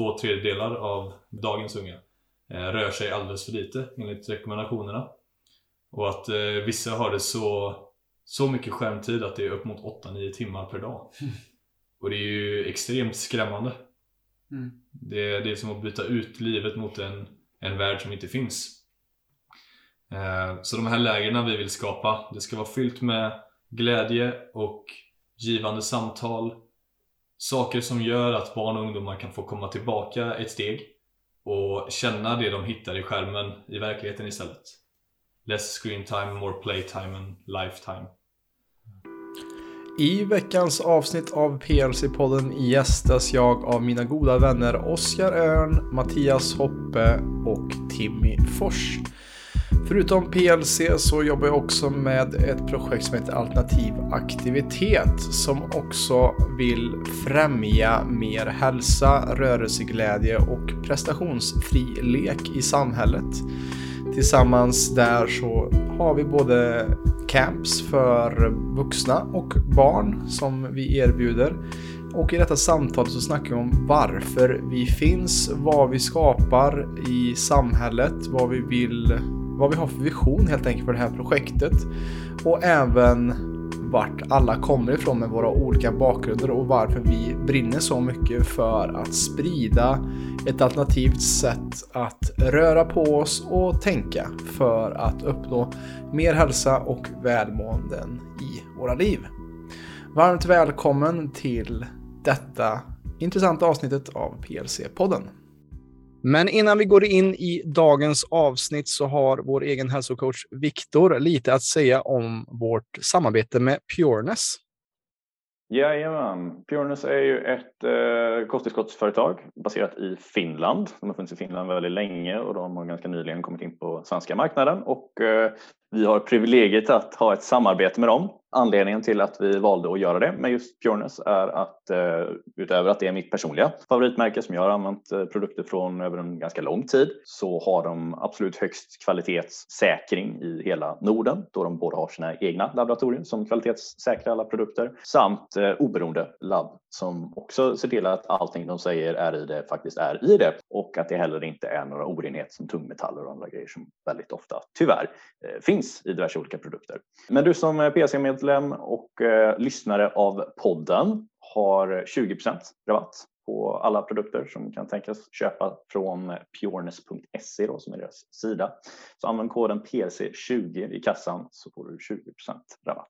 två tredjedelar av dagens unga eh, rör sig alldeles för lite enligt rekommendationerna. Och att eh, vissa har det så, så mycket skärmtid att det är upp mot 8-9 timmar per dag. Och det är ju extremt skrämmande. Mm. Det, det är som att byta ut livet mot en, en värld som inte finns. Eh, Så de här lägren vi vill skapa, det ska vara fyllt med glädje och givande samtal. Saker som gör att barn och ungdomar kan få komma tillbaka ett steg och känna det de hittar i skärmen i verkligheten istället. Less screen time, more playtime and lifetime. I veckans avsnitt av PLC-podden gästas jag av mina goda vänner Oskar Örn, Mattias Hoppe och Timmy Fors. Förutom PLC så jobbar jag också med ett projekt som heter Alternativ aktivitet som också vill främja mer hälsa, rörelseglädje och prestationsfri lek i samhället. Tillsammans där så har vi både camps för vuxna och barn som vi erbjuder. Och i detta samtal så snackar vi om varför vi finns, vad vi skapar i samhället, vad vi vill, vad vi har för vision helt enkelt för det här projektet. Och även vart alla kommer ifrån med våra olika bakgrunder och varför vi brinner så mycket för att sprida ett alternativt sätt att röra på oss och tänka för att uppnå mer hälsa och välmåenden i våra liv. Varmt välkommen till detta intressanta avsnittet av PLC-podden. Men innan vi går in i dagens avsnitt så har vår egen hälsocoach Viktor lite att säga om vårt samarbete med Pureness. Jajamän. Pureness är ju ett eh, kosttillskottsföretag baserat i Finland. De har funnits i Finland väldigt länge och de har ganska nyligen kommit in på svenska marknaden och eh, vi har privilegiet att ha ett samarbete med dem. Anledningen till att vi valde att göra det med just Pureness är att eh, utöver att det är mitt personliga favoritmärke som jag har använt eh, produkter från över en ganska lång tid så har de absolut högst kvalitetssäkring i hela Norden då de både har sina egna laboratorier som kvalitetssäkrar alla produkter samt eh, oberoende labb som också ser till att allting de säger är i det faktiskt är i det och att det heller inte är några orenheter som tungmetaller och andra grejer som väldigt ofta tyvärr finns i diverse olika produkter. Men du som PC med medlem och eh, lyssnare av podden har 20% rabatt på alla produkter som kan tänkas köpa från pureness.se då, som är deras sida. Så använd koden PC20 i kassan så får du 20% rabatt.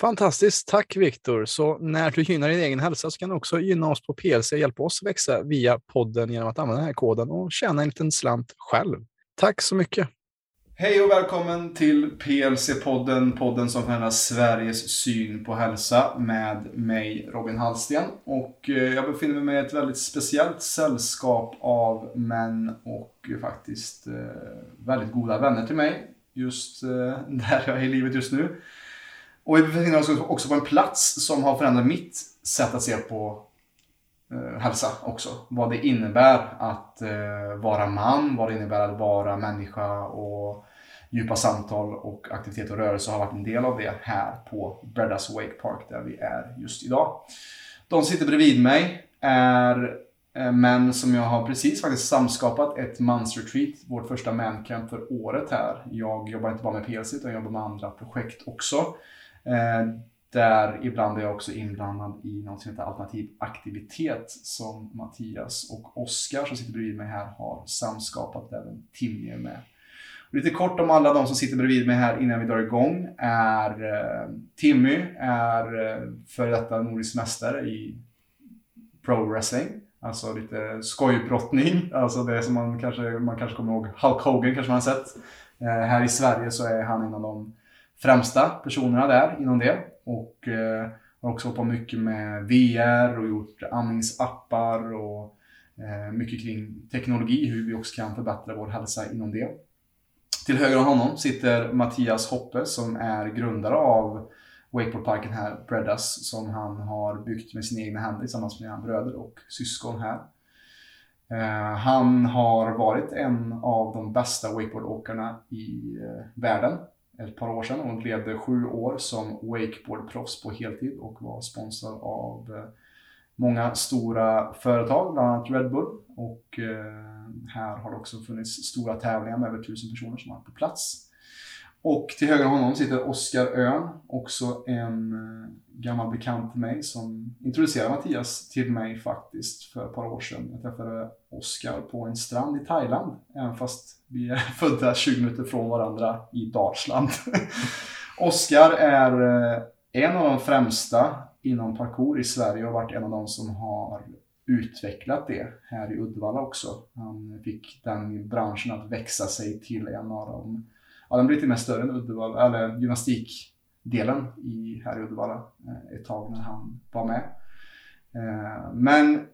Fantastiskt, tack Viktor. Så när du gynnar din egen hälsa så kan du också gynna oss på PLC och hjälpa oss växa via podden genom att använda den här koden och tjäna en liten slant själv. Tack så mycket. Hej och välkommen till PLC-podden, podden som förändrar Sveriges syn på hälsa med mig Robin Hallsten. Och eh, jag befinner mig med ett väldigt speciellt sällskap av män och faktiskt eh, väldigt goda vänner till mig. Just eh, där jag är i livet just nu. Och vi befinner oss också på en plats som har förändrat mitt sätt att se på Eh, hälsa också. Vad det innebär att eh, vara man, vad det innebär att vara människa och djupa samtal och aktivitet och rörelse har varit en del av det här på Breddas Wake Park där vi är just idag. De som sitter bredvid mig är eh, män som jag har precis faktiskt samskapat ett mansretreat, vårt första mancamp för året här. Jag jobbar inte bara med PLC utan jag jobbar med andra projekt också. Eh, där ibland är jag också inblandad i något som heter alternativ aktivitet som Mattias och Oskar som sitter bredvid mig här har samskapat. Även Timmy med. Och lite kort om alla de som sitter bredvid mig här innan vi drar igång är eh, Timmy är eh, före detta nordisk mästare i pro wrestling. Alltså lite skojbrottning. Alltså det som man kanske, man kanske kommer ihåg. Hulk Hogan kanske man har sett. Eh, här i Sverige så är han en av de främsta personerna där inom det. Och eh, har också hoppat mycket med VR och gjort andningsappar och eh, mycket kring teknologi, hur vi också kan förbättra vår hälsa inom det. Till höger om honom sitter Mattias Hoppe som är grundare av Wakeboardparken här, Breddas, som han har byggt med sina egna händer tillsammans med sina bröder och syskon här. Eh, han har varit en av de bästa wakeboardåkarna i eh, världen ett par år sedan Hon levde sju år som wakeboardproffs på heltid och var sponsrad av eh, många stora företag, bland annat Red Bull. Och eh, här har det också funnits stora tävlingar med över tusen personer som har varit på plats. Och till höger om honom sitter Oskar Öhn, också en eh, gammal bekant till mig som introducerade Mattias till mig faktiskt för ett par år sedan. Jag träffade Oskar på en strand i Thailand, även fast vi är födda 20 minuter från varandra i Dalsland. Oskar är eh, en av de främsta inom parkour i Sverige och har varit en av de som har utvecklat det här i Uddevalla också. Han fick den branschen att växa sig till en av de ja, den blir till och med större än Uddevalla, eller gymnastikdelen i, här i Uddevalla eh, ett tag när han var med. Eh, men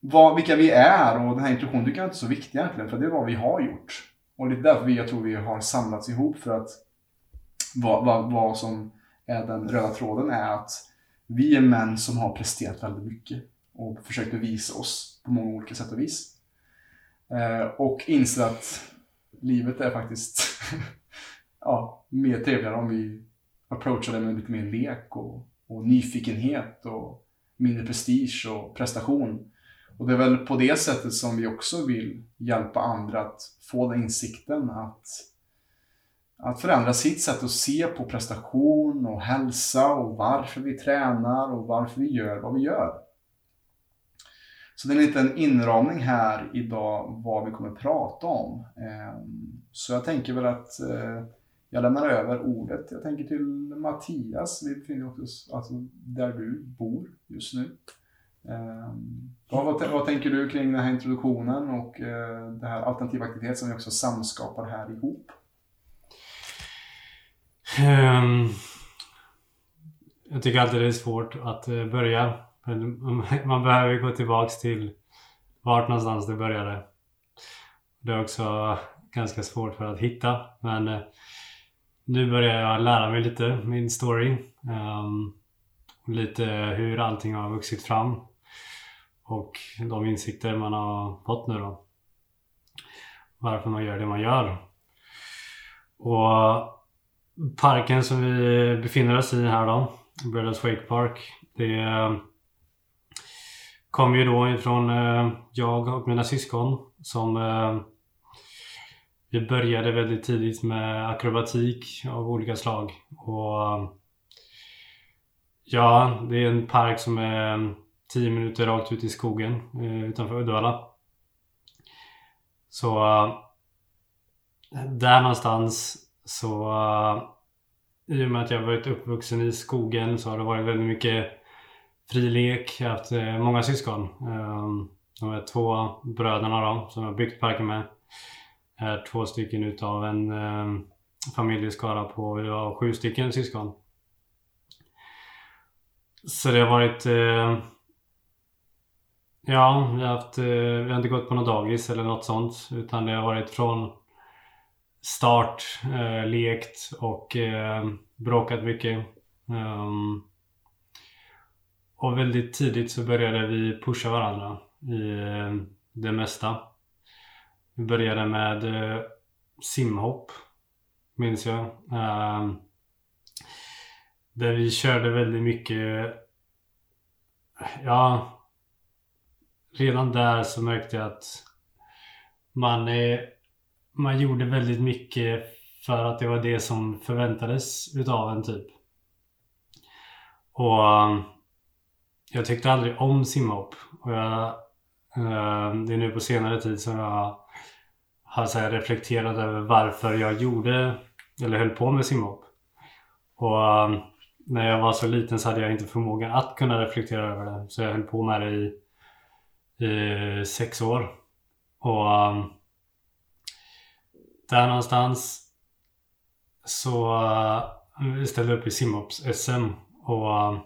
vad, vilka vi är och den här introduktionen tycker jag inte är så viktig egentligen, för det är vad vi har gjort. Och det är därför vi, jag tror vi har samlats ihop för att vad, vad, vad som är den röda tråden är att vi är män som har presterat väldigt mycket och försökt bevisa oss på många olika sätt och vis. Eh, och inser att livet är faktiskt ja, mer trevligare om vi approachar det med lite mer lek och, och nyfikenhet och mindre prestige och prestation. Och det är väl på det sättet som vi också vill hjälpa andra att få den insikten att, att förändra sitt sätt att se på prestation och hälsa och varför vi tränar och varför vi gör vad vi gör. Så det är en liten inramning här idag vad vi kommer prata om. Ehm, så jag tänker väl att eh, jag lämnar över ordet. Jag tänker till Mattias. Vi befinner oss alltså där du bor just nu. Um, vad, vad, tänker du kring den här introduktionen och eh, det här alternativa aktivitet som vi också samskapar här ihop? Um, jag tycker alltid det är svårt att eh, börja. Man behöver gå tillbaks till vart någonstans det började. Det är också ganska svårt för att hitta. Men eh, nu börjar jag lära mig lite min story. Um, lite hur allting har vuxit fram. Och de insikter man har fått nu då. Varför man gör det man gör. Och parken som vi befinner oss i här då, Brothers Wake Park. Det kom ju då ifrån eh, jag och mina syskon som eh, vi började väldigt tidigt med akrobatik av olika slag. Och Ja, det är en park som är 10 minuter rakt ut i skogen eh, utanför Uddevalla. Så eh, där någonstans så eh, i och med att jag varit uppvuxen i skogen så har det varit väldigt mycket frilek. Jag har haft eh, många syskon. Ehm, de är två bröderna då som jag byggt parken med är två stycken utav en eh, familjeskara på vi var sju stycken syskon. Så det har varit eh, Ja, vi har, haft, eh, vi har inte gått på något dagis eller något sånt utan det har varit från start, eh, lekt och eh, bråkat mycket. Um, och väldigt tidigt så började vi pusha varandra i eh, det mesta. Vi började med eh, simhopp, minns jag. Ehm, där vi körde väldigt mycket... Ja... Redan där så märkte jag att man, eh, man gjorde väldigt mycket för att det var det som förväntades utav en typ. Och um, jag tyckte aldrig om simhopp. Och jag, eh, det är nu på senare tid som jag har så reflekterat över varför jag gjorde eller höll på med simhopp. Och um, när jag var så liten så hade jag inte förmågan att kunna reflektera över det. Så jag höll på med det i, i sex år. Och um, där någonstans så uh, ställde jag upp i simhopps-SM och uh,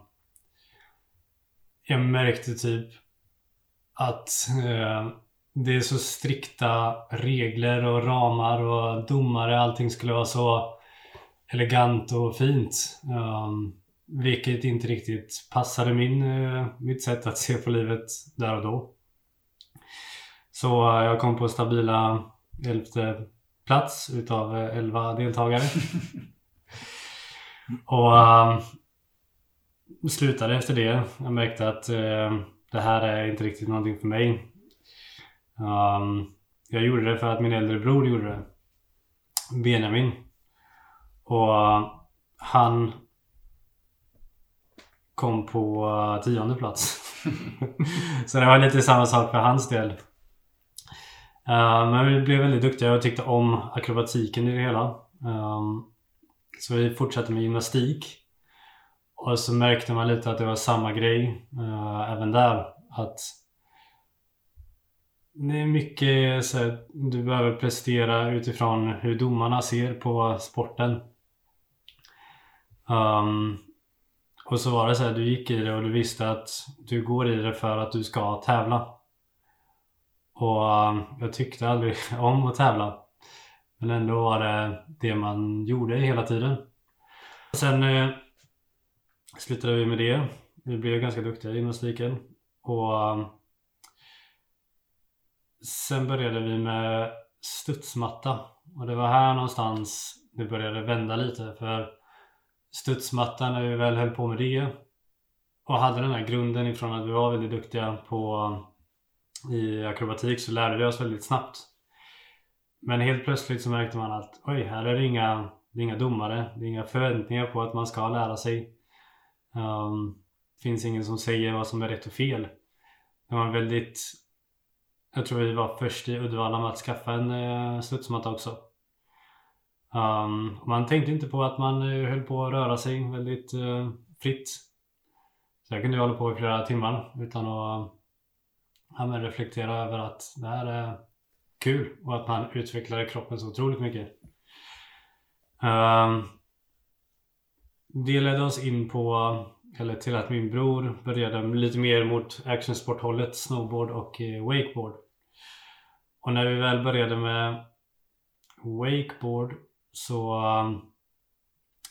jag märkte typ att uh, det är så strikta regler och ramar och domare. Allting skulle vara så elegant och fint. Um, vilket inte riktigt passade min, uh, mitt sätt att se på livet där och då. Så uh, jag kom på stabila elfte plats utav uh, elva deltagare. och slutade efter det. Jag märkte att det det här är inte riktigt någonting för mig. Um, jag gjorde det för att min äldre bror gjorde det. Benjamin. Och uh, han kom på uh, tionde plats. så det var lite samma sak för hans del. Eh, men vi blev väldigt duktiga och tyckte om akrobatiken i det hela. Ehm, så vi fortsatte med gymnastik. Och så märkte man lite att det var samma grej eh, även där. Att det är mycket så här, du behöver prestera utifrån hur domarna ser på sporten. Um, och så var det så här, du gick i det och du visste att du går i det för att du ska tävla. Och um, jag tyckte aldrig om att tävla. Men ändå var det det man gjorde hela tiden. Sen eh, slutade vi med det. Vi blev ganska duktiga i gymnastiken. Och um, Sen började vi med studsmatta. Och det var här någonstans det började vända lite. För studsmattan, när vi väl höll på med det och hade den här grunden ifrån att vi var väldigt duktiga på um, i akrobatik så lärde vi oss väldigt snabbt. Men helt plötsligt så märkte man att oj, här är det inga, det är inga domare. Det är inga förväntningar på att man ska lära sig. Um, finns ingen som säger vad som är rätt och fel. Det var väldigt jag tror vi var först i Uddevalla med att skaffa en uh, studsmatta också. Um, man tänkte inte på att man uh, höll på att röra sig väldigt uh, fritt. Så jag kunde hålla på i flera timmar utan att ja, reflektera över att det här är kul och att man utvecklade kroppen så otroligt mycket. Um, det ledde oss in på, eller till att min bror började lite mer mot actionsporthållet, snowboard och eh, wakeboard. Och när vi väl började med wakeboard så um,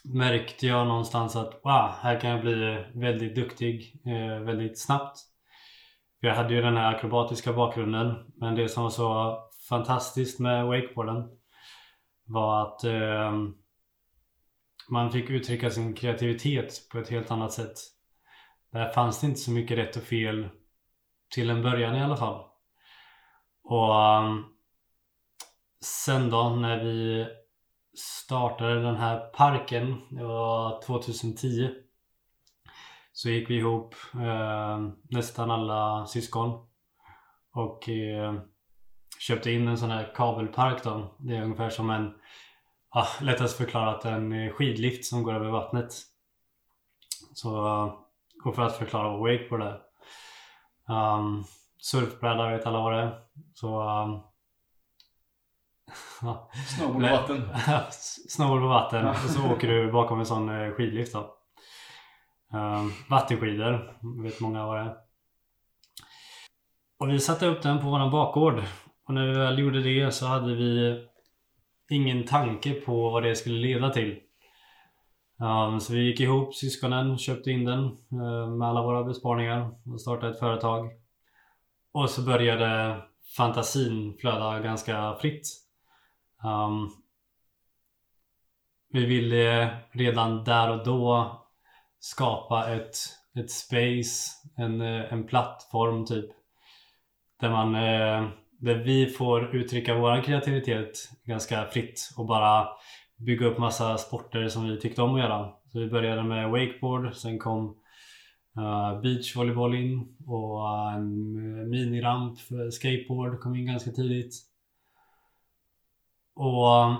märkte jag någonstans att wow, här kan jag bli väldigt duktig eh, väldigt snabbt. För jag hade ju den här akrobatiska bakgrunden men det som var så fantastiskt med wakeboarden var att eh, man fick uttrycka sin kreativitet på ett helt annat sätt. Där fanns det inte så mycket rätt och fel till en början i alla fall. Och um, sen då när vi startade den här parken, det var 2010 så gick vi ihop eh, nästan alla syskon och eh, köpte in en sån här kabelpark då. Det är ungefär som en, ah, lättast förklarat, en skidlift som går över vattnet. Så, och för att förklara wakeboard är. Um, surfbräda vet alla vad det är. Så... Um, Snowboard på vatten. Snowboard på vatten. och så åker du bakom en sån eh, skidlift då. Uh, vattenskidor, vet många vad det är. Och vi satte upp den på våran bakgård. Och när vi väl gjorde det så hade vi ingen tanke på vad det skulle leda till. Um, så vi gick ihop, syskonen, köpte in den uh, med alla våra besparingar och startade ett företag. Och så började fantasin flöda ganska fritt. Um, vi ville redan där och då skapa ett, ett space, en, eh, en plattform typ. Där man eh, där vi får uttrycka vår kreativitet ganska fritt och bara bygga upp massa sporter som vi tyckte om att göra. Så vi började med wakeboard, sen kom eh, uh, beachvolleyboll in och en miniramp för skateboard kom in ganska tidigt. Och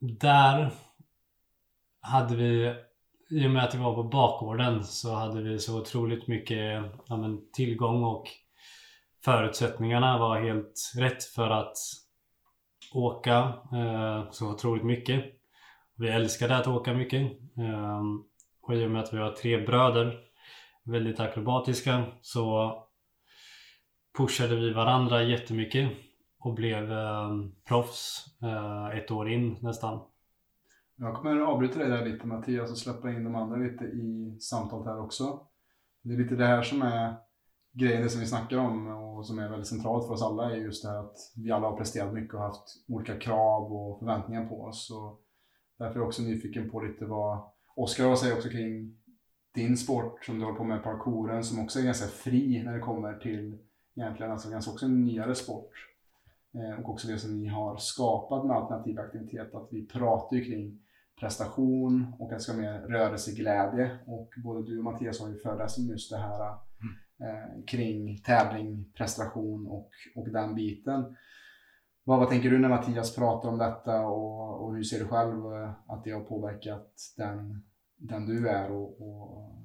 där hade vi, i och med att vi var på bakgården så hade vi så otroligt mycket ja, men, tillgång och förutsättningarna var helt rätt för att åka eh, så otroligt mycket. Vi älskade att åka mycket. Eh, och i och med att vi var tre bröder, väldigt akrobatiska, så pushade vi varandra jättemycket och blev eh, proffs eh, ett år in nästan. Jag kommer att avbryta dig där lite Mattias och släppa in de andra lite i samtalet här också. Det är lite det här som är grejen, det som vi snackar om och som är väldigt centralt för oss alla är just det här att vi alla har presterat mycket och haft olika krav och förväntningar på oss. Och därför är jag också nyfiken på lite vad Oskar har att säga också kring din sport som du håller på med, parkouren, som också är ganska fri när det kommer till egentligen alltså ganska också en nyare sport. Eh, och också det som ni har skapat med alternativ aktivitet, att vi pratar ju kring prestation och att det ska vara mer rörelseglädje. Och både du och Mattias har ju föreläst om just det här eh, kring tävling, prestation och, och den biten. Vad, vad tänker du när Mattias pratar om detta och, och hur ser du själv eh, att det har påverkat den, den du är och, och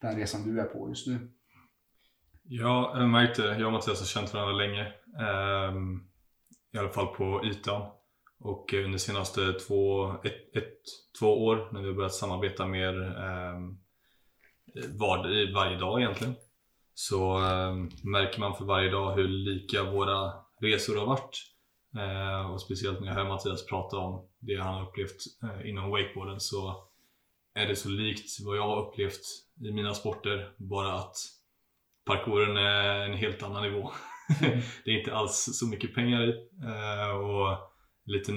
den resan du är på just nu? Ja, jag märkte, jag och Mattias har känt varandra länge. Um, I alla fall på ytan. Och under de senaste två, ett, ett, två år när vi har börjat samarbeta mer um, var, varje dag egentligen. Så um, märker man för varje dag hur lika våra resor har varit. Uh, och speciellt när jag hör Mattias prata om det han har upplevt uh, inom wakeboarden så är det så likt vad jag har upplevt i mina sporter. Bara att parkouren är en helt annan nivå. Mm. det är inte alls så mycket pengar i. Uh, och liten,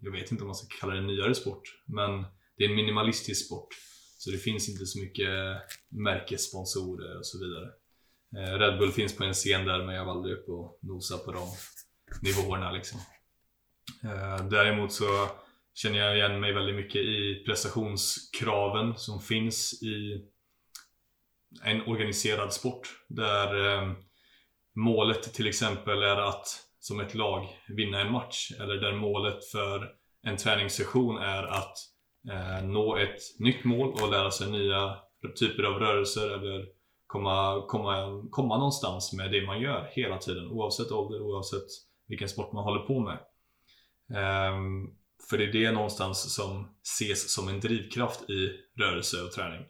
jag vet inte om man ska kalla det en nyare sport, men det är en minimalistisk sport. Så det finns inte så mycket märkessponsorer och så vidare. Eh, Red Bull finns på en scen där, men jag var aldrig uppe och nosa på de nivåerna. Liksom. Eh, däremot så känner jag igen mig väldigt mycket i prestationskraven som finns i en organiserad sport där eh, målet till exempel är att som ett lag vinna en match eller där målet för en träningssession är att eh, nå ett nytt mål och lära sig nya typer av rörelser eller komma, komma, komma någonstans med det man gör hela tiden oavsett ålder, oavsett vilken sport man håller på med. Um, för det är det någonstans som ses som en drivkraft i rörelse och träning.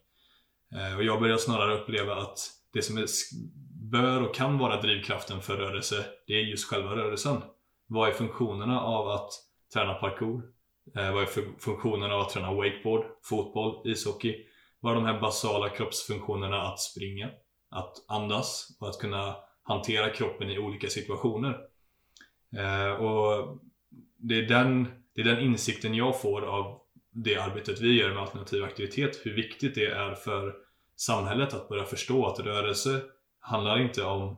Eh, och jag börjar snarare uppleva att det som är, bör och kan vara drivkraften för rörelse, det är just själva rörelsen. Vad är funktionerna av att träna parkour? Eh, vad är funktionerna av att träna wakeboard, fotboll, ishockey? Vad är de här basala kroppsfunktionerna att springa, att andas och att kunna hantera kroppen i olika situationer? Eh, och det är den, det är den insikten jag får av det arbetet vi gör med alternativ aktivitet, hur viktigt det är för samhället att börja förstå att rörelse handlar inte om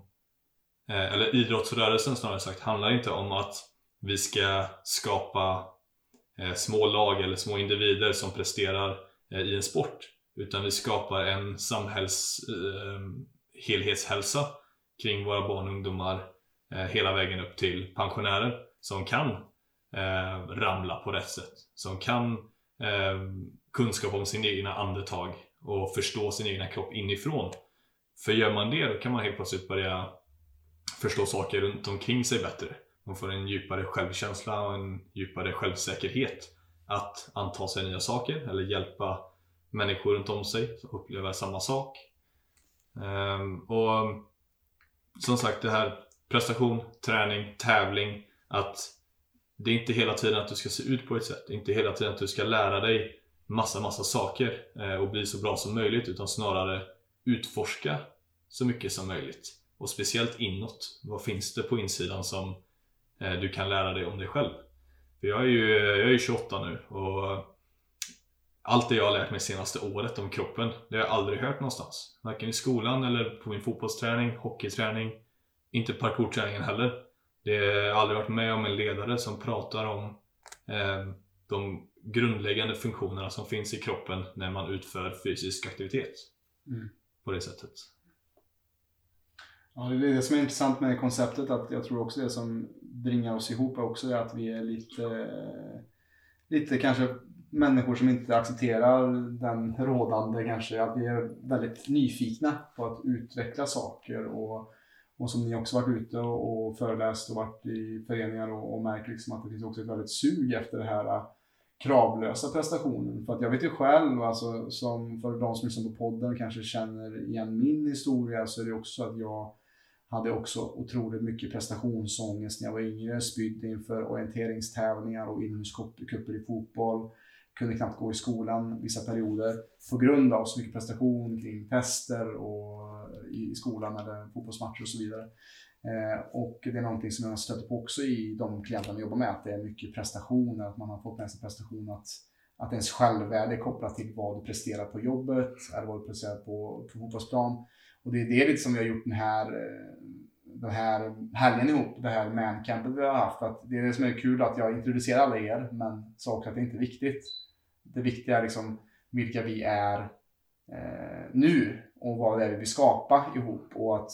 eh, eller idrottsrörelsen snarare sagt handlar inte om att vi ska skapa eh, små lag eller små individer som presterar eh, i en sport utan vi skapar en samhälls eh, helhetshälsa kring våra barn och ungdomar eh, hela vägen upp till pensionärer som kan eh, ramla på rätt sätt som kan kunskap om sin egna andetag och förstå sin egna kropp inifrån. För gör man det, då kan man helt plötsligt börja förstå saker runt omkring sig bättre. Man får en djupare självkänsla och en djupare självsäkerhet att anta sig nya saker eller hjälpa människor runt om sig att uppleva samma sak. Ehm, och som sagt, det här prestation, träning, tävling, att det är inte hela tiden att du ska se ut på ett sätt. Det är inte hela tiden att du ska lära dig massa, massa saker eh, och bli så bra som möjligt utan snarare utforska så mycket som möjligt. Och speciellt inåt. Vad finns det på insidan som eh, du kan lära dig om dig själv? För jag är ju jag är 28 nu och allt det jag har lärt mig senaste året om kroppen, det har jag aldrig hört någonstans. Varken i skolan eller på min fotbollsträning, hockeyträning, inte parkourträningen heller. Det har aldrig varit med om en ledare som pratar om eh, de grundläggande funktionerna som finns i kroppen när man utför fysisk aktivitet. Mm. På det sättet. Ja, det är det som är intressant med konceptet. att Jag tror också det som bringar oss ihop är också att vi är lite, lite kanske människor som inte accepterar den rådande kanske. Att vi är väldigt nyfikna på att utveckla saker. Och, och som ni också varit ute och, och föreläst och varit i föreningar och, och märkt liksom att det finns också ett väldigt sug efter det här kravlösa prestationen. För att jag vet ju själv, alltså, som för de som lyssnar på podden kanske känner igen min historia, så är det också så att jag hade också otroligt mycket prestationsångest när jag var yngre. Spydde inför orienteringstävlingar och inomhuscuper i fotboll. Kunde knappt gå i skolan vissa perioder på grund av så mycket prestation kring tester och i skolan eller fotbollsmatcher och så vidare. Eh, och det är någonting som jag stöter på också i de klienter jag jobbar med, att det är mycket prestation, att man har fått med sig prestation att, att ens självvärde är kopplat till vad du presterar på jobbet eller vad du presterar på, på fotbollsplan. Och det är det som vi har gjort den här, eh, den här helgen ihop, det här mancampet vi har haft. Att det är det som är kul att jag introducerar alla er, men sa också att det inte är viktigt. Det viktiga är liksom vilka vi är eh, nu och vad det är vi vill skapa ihop. Och att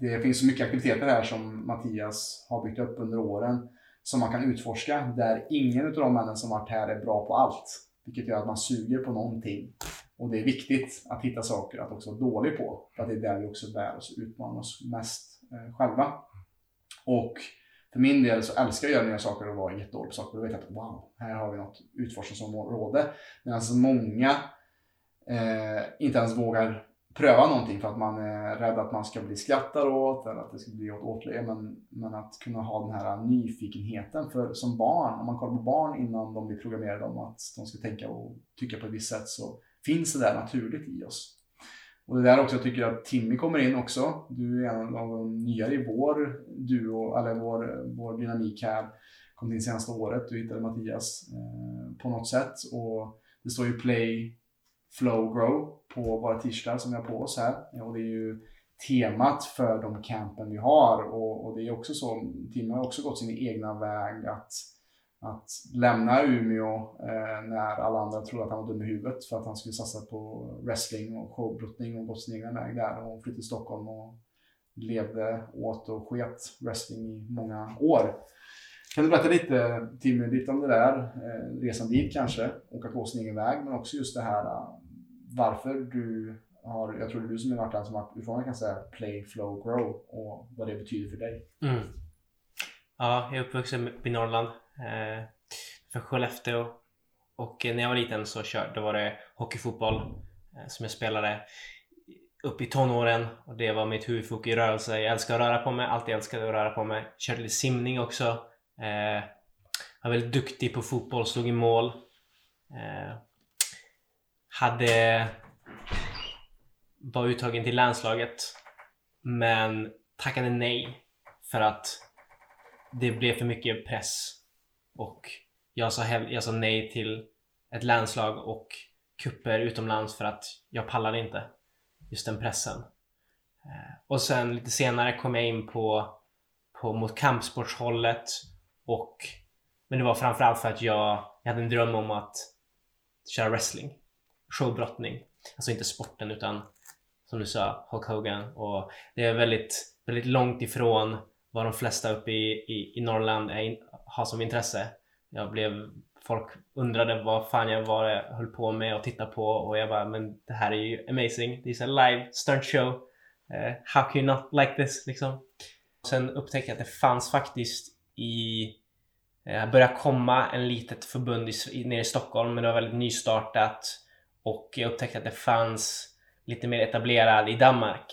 det finns så mycket aktiviteter här som Mattias har byggt upp under åren som man kan utforska där ingen av de männen som varit här är bra på allt. Vilket gör att man suger på någonting. Och det är viktigt att hitta saker att också vara dålig på. För att det är där vi också bär oss och utmanar oss mest eh, själva. Och för min del så älskar jag att göra nya saker och vara jättedålig på saker. Då vet jag att wow, här har vi något utforskningsområde. Medan många eh, inte ens vågar pröva någonting för att man är rädd att man ska bli skrattad åt eller att det ska bli åt åtlöje. Men, men att kunna ha den här nyfikenheten. För som barn, om man kollar på barn innan de blir programmerade om att de ska tänka och tycka på ett visst sätt så finns det där naturligt i oss. Och det där också, jag tycker att Timmy kommer in också. Du är en av de nyare i vår duo, eller vår, vår dynamik här. Kom in senaste året, du hittade Mattias eh, på något sätt. Och det står ju play Flow Grow på våra t-shirtar som vi har på oss här. Och det är ju temat för de campen vi har och, och det är också så, Tim har också gått sin egna väg att, att lämna Umeå eh, när alla andra trodde att han var dum i huvudet för att han skulle satsa på wrestling och showbrottning och gått sin egna väg där och flyttade till Stockholm och levde åt och sket wrestling i många år. Kan du berätta lite Timmy, lite om det där, eh, resan dit kanske, åka på sin egen väg, men också just det här varför du har, jag tror det är du som är varit den som har utformat kan säga play, flow, grow och vad det betyder för dig. Mm. Ja, jag är uppvuxen i Norrland. Eh, för Skellefteå. Och när jag var liten så körde var det hockeyfotboll eh, som jag spelade upp i tonåren och det var mitt huvudfokus i rörelse. Jag älskar att röra på mig, alltid älskat att röra på mig. Körde lite simning också. Eh, var väldigt duktig på fotboll, slog i mål. Eh, hade var uttagen till landslaget men tackade nej för att det blev för mycket press och jag sa, jag sa nej till ett landslag och kupper utomlands för att jag pallade inte just den pressen. Eh, och sen lite senare kom jag in på, på mot kampsportshållet och men det var framförallt för att jag, jag hade en dröm om att köra wrestling showbrottning. Alltså inte sporten utan som du sa, Hulk Hogan. Och det är väldigt, väldigt långt ifrån vad de flesta uppe i, i, i Norrland är, har som intresse. Jag blev, folk undrade vad fan jag var jag höll på med och tittade på och jag bara men det här är ju amazing. Det är en live stunt show. Uh, how can you not like this liksom? Sen upptäckte jag att det fanns faktiskt i eh, uh, började komma en litet förbund i, nere i Stockholm men det var väldigt nystartat och jag upptäckte att det fanns lite mer etablerad i Danmark.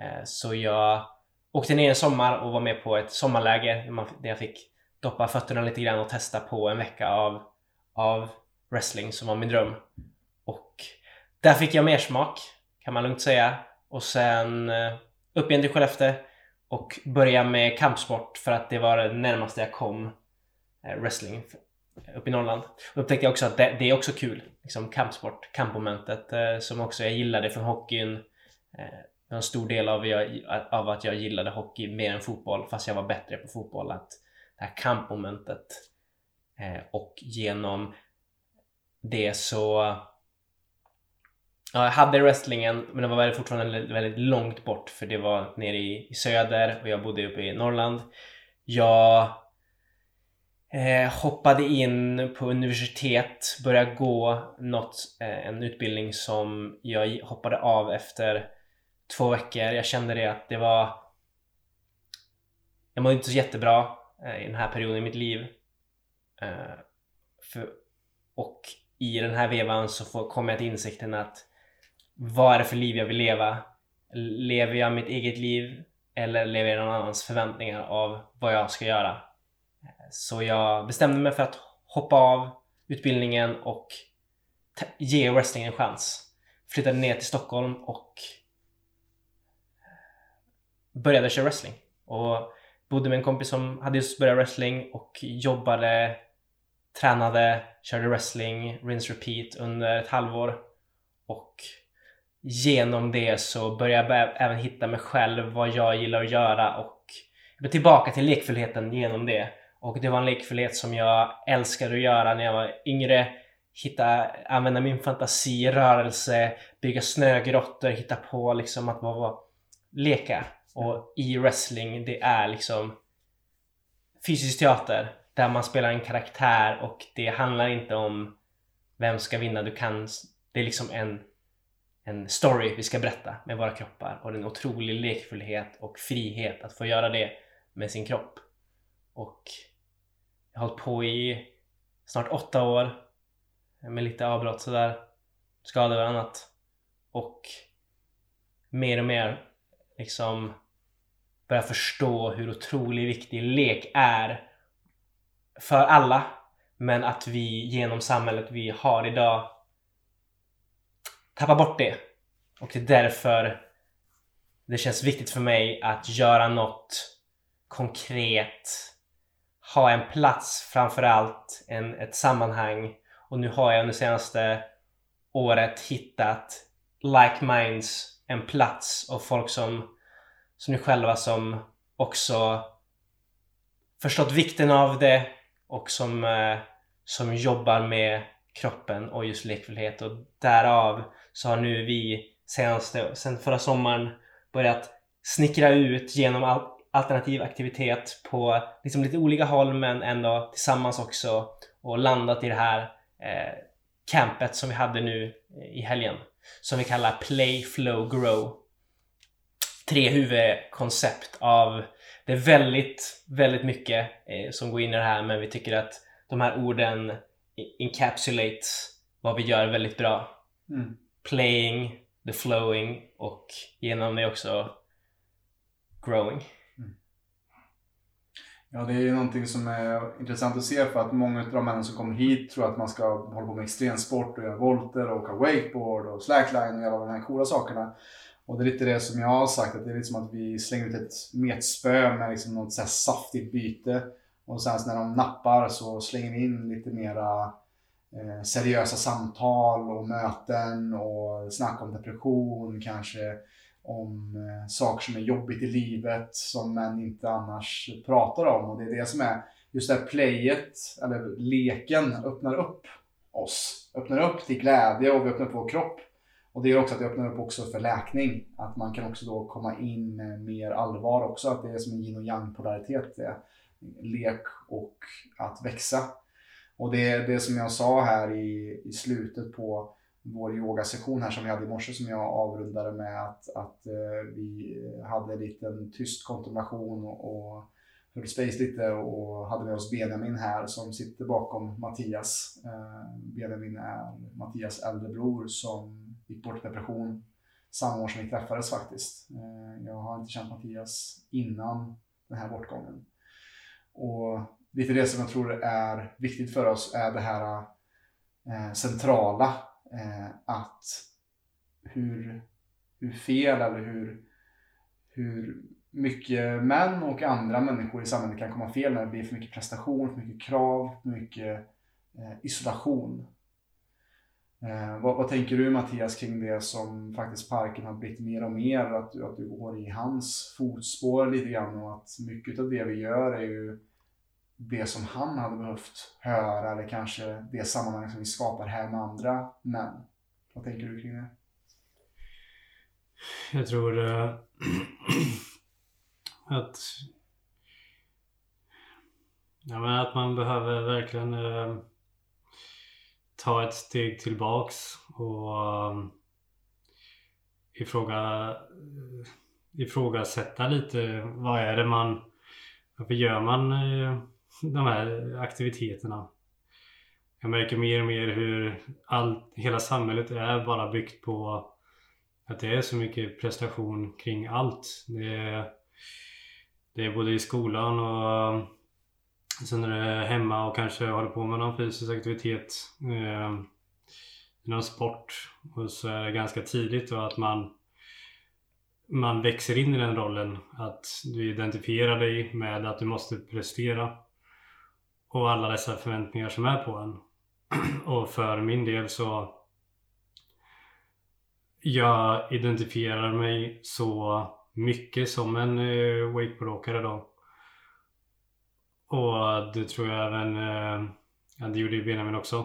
Eh, så jag åkte ner en sommar och var med på ett sommarläger där jag fick doppa fötterna lite grann och testa på en vecka av, av wrestling som var min dröm. Och där fick jag mer smak kan man lugnt säga. Och sen eh, upp igen till Skellefteå och börja med kampsport för att det var det närmaste jag kom eh, wrestling uppe i Norrland. Och upptäckte jag också att det, det är också kul. Liksom kampsport, kampmomentet eh, som också jag gillade från hockeyn. Eh, en stor del av, jag, av att jag gillade hockey mer än fotboll fast jag var bättre på fotboll. Att det här kampmomentet eh, och genom det så Ja, jag hade wrestlingen men det var fortfarande väldigt, långt bort för det var nere i, i söder och jag bodde uppe i Norrland. Jag Eh, hoppade in på universitet, började gå något, eh, en utbildning som jag hoppade av efter två veckor. Jag kände det att det var... Jag mådde inte så jättebra eh, i den här perioden i mitt liv. Eh, för, och i den här vevan så kom jag till insikten att vad är det för liv jag vill leva? Lever jag mitt eget liv eller lever jag någon annans förväntningar av vad jag ska göra? Så jag bestämde mig för att hoppa av utbildningen och ge wrestling en chans. Flyttade ner till Stockholm och började köra wrestling. Och bodde med en kompis som hade just börjat wrestling och jobbade tränade, körde wrestling, rinse repeat under ett halvår. Och genom det så började jag även hitta mig själv, vad jag gillar att göra och jag blev tillbaka till lekfullheten genom det. Och det var en lekfullhet som jag älskade att göra när jag var yngre. Hitta, använda min fantasi, rörelse, bygga snögrottor, hitta på liksom att bara leka. Och i wrestling, det är liksom fysisk teater där man spelar en karaktär och det handlar inte om vem ska vinna. Du kan, det är liksom en, en story vi ska berätta med våra kroppar och det är en otrolig lekfullhet och frihet att få göra det med sin kropp. Och jag har hållit på i snart åtta år med lite avbrott sådär, skador och annat. Och mer och mer liksom börja förstå hur otroligt viktig lek är för alla. Men att vi genom samhället vi har idag tappar bort det. Och det är därför det känns viktigt för mig att göra något konkret. Ha en plats framförallt, en, ett sammanhang. Och nu har jag under senaste året hittat like minds, en plats och folk som, som ni själva som också förstått vikten av det och som, eh, som jobbar med kroppen och just lekfullhet och därav så har nu vi senaste, sen förra sommaren börjat snickra ut genom all, alternativ aktivitet på liksom lite olika håll men ändå tillsammans också och landat i det här eh, campet som vi hade nu i helgen som vi kallar Play, Flow, Grow. Tre huvudkoncept av det är väldigt, väldigt mycket eh, som går in i det här men vi tycker att de här orden encapsulates vad vi gör väldigt bra. Mm. Playing, the flowing och genom det också growing. Ja, det är ju någonting som är intressant att se för att många av de männen som kommer hit tror att man ska hålla på med extremsport och göra volter och åka wakeboard och slackline och alla de här coola sakerna. Och det är lite det som jag har sagt, att det är lite som att vi slänger ut ett metspö med liksom något så här saftigt byte. Och sen när de nappar så slänger vi in lite mera eh, seriösa samtal och möten och snack om depression, kanske om eh, saker som är jobbigt i livet som män inte annars pratar om. Och det är det som är just det här playet, eller leken, öppnar upp oss. Öppnar upp till glädje och vi öppnar upp vår kropp. Och det gör också att det öppnar upp också för läkning. Att man kan också då komma in med mer allvar också. Att det är som en yin och yang polaritet. Det lek och att växa. Och det är det som jag sa här i, i slutet på vår yogasession här som vi hade i morse som jag avrundade med att, att eh, vi hade en liten tyst kontemplation och, och höll space lite och hade med oss Benjamin här som sitter bakom Mattias. Eh, Benjamin är Mattias äldre bror som gick bort i depression samma år som vi träffades faktiskt. Eh, jag har inte känt Mattias innan den här bortgången. Och lite det som jag tror är viktigt för oss är det här centrala eh, att hur, hur fel eller hur, hur mycket män och andra människor i samhället kan komma fel när det blir för mycket prestation, för mycket krav, för mycket eh, isolation. Eh, vad, vad, tänker du Mattias kring det som faktiskt parken har blivit mer och mer, att, att du går i hans fotspår lite grann och att mycket av det vi gör är ju det som han hade behövt höra eller kanske det sammanhang som vi skapar här med andra män. Vad tänker du kring det? Jag tror äh, att ja, men att man behöver verkligen uh, ta ett steg tillbaks och uh, ifråga, ifrågasätta lite vad är det man varför gör man de här aktiviteterna. Jag märker mer och mer hur all, hela samhället är bara byggt på att det är så mycket prestation kring allt. Det är, det är både i skolan och sen är det hemma och kanske håller på med någon fysisk aktivitet. Eh, någon sport. Och så är det ganska tidigt då att man man växer in i den rollen. Att du identifierar dig med att du måste prestera och alla dessa förväntningar som är på en. och för min del så jag identifierar mig så mycket som en eh, wakeboardåkare då. Och det tror jag även, eh, ja, det gjorde ju Benjamin också.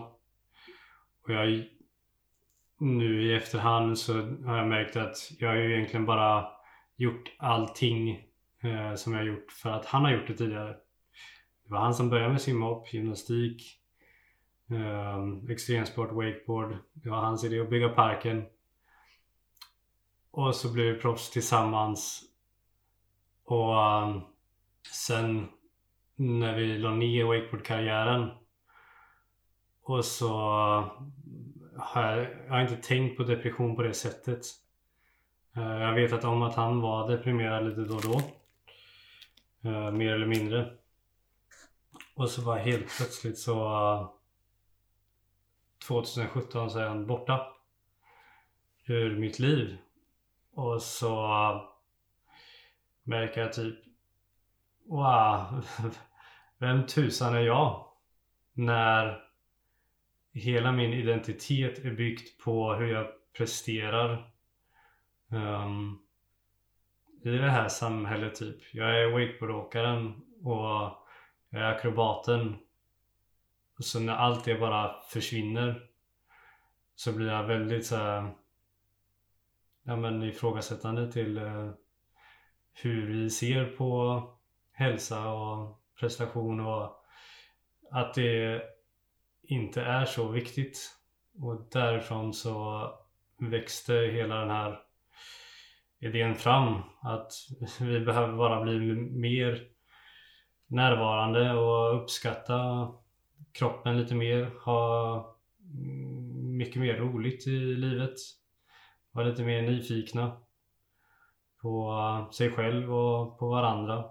Och jag, nu i efterhand så har jag märkt att jag har ju egentligen bara gjort allting eh, som jag har gjort för att han har gjort det tidigare. Det var han som började med simhopp, gymnastik, eh, extremsport, wakeboard. Det var hans idé att bygga parken. Och så blev vi proffs tillsammans. Och um, sen när vi la ner wakeboardkarriären och så har jag, jag har inte tänkt på depression på det sättet. Eh, jag vet att om att han var deprimerad lite då och då. Eh, mer eller mindre. Och så var helt plötsligt så eh, uh, 2017 så är han borta. Ur mitt liv. Och så eh, märker jag typ Wow, vem tusan är jag? När hela min identitet är byggt på hur jag presterar um, i det här samhället typ. Jag är wakeboardåkaren och akrobaten. Och så när allt det bara försvinner så blir jag väldigt så här, ja, men ifrågasättande till eh, hur vi ser på hälsa och prestation och att det inte är så viktigt. Och därifrån så växte hela den här idén fram att vi behöver bara bli mer närvarande och uppskatta kroppen lite mer, ha mycket mer roligt i livet, vara lite mer nyfikna på sig själv och på varandra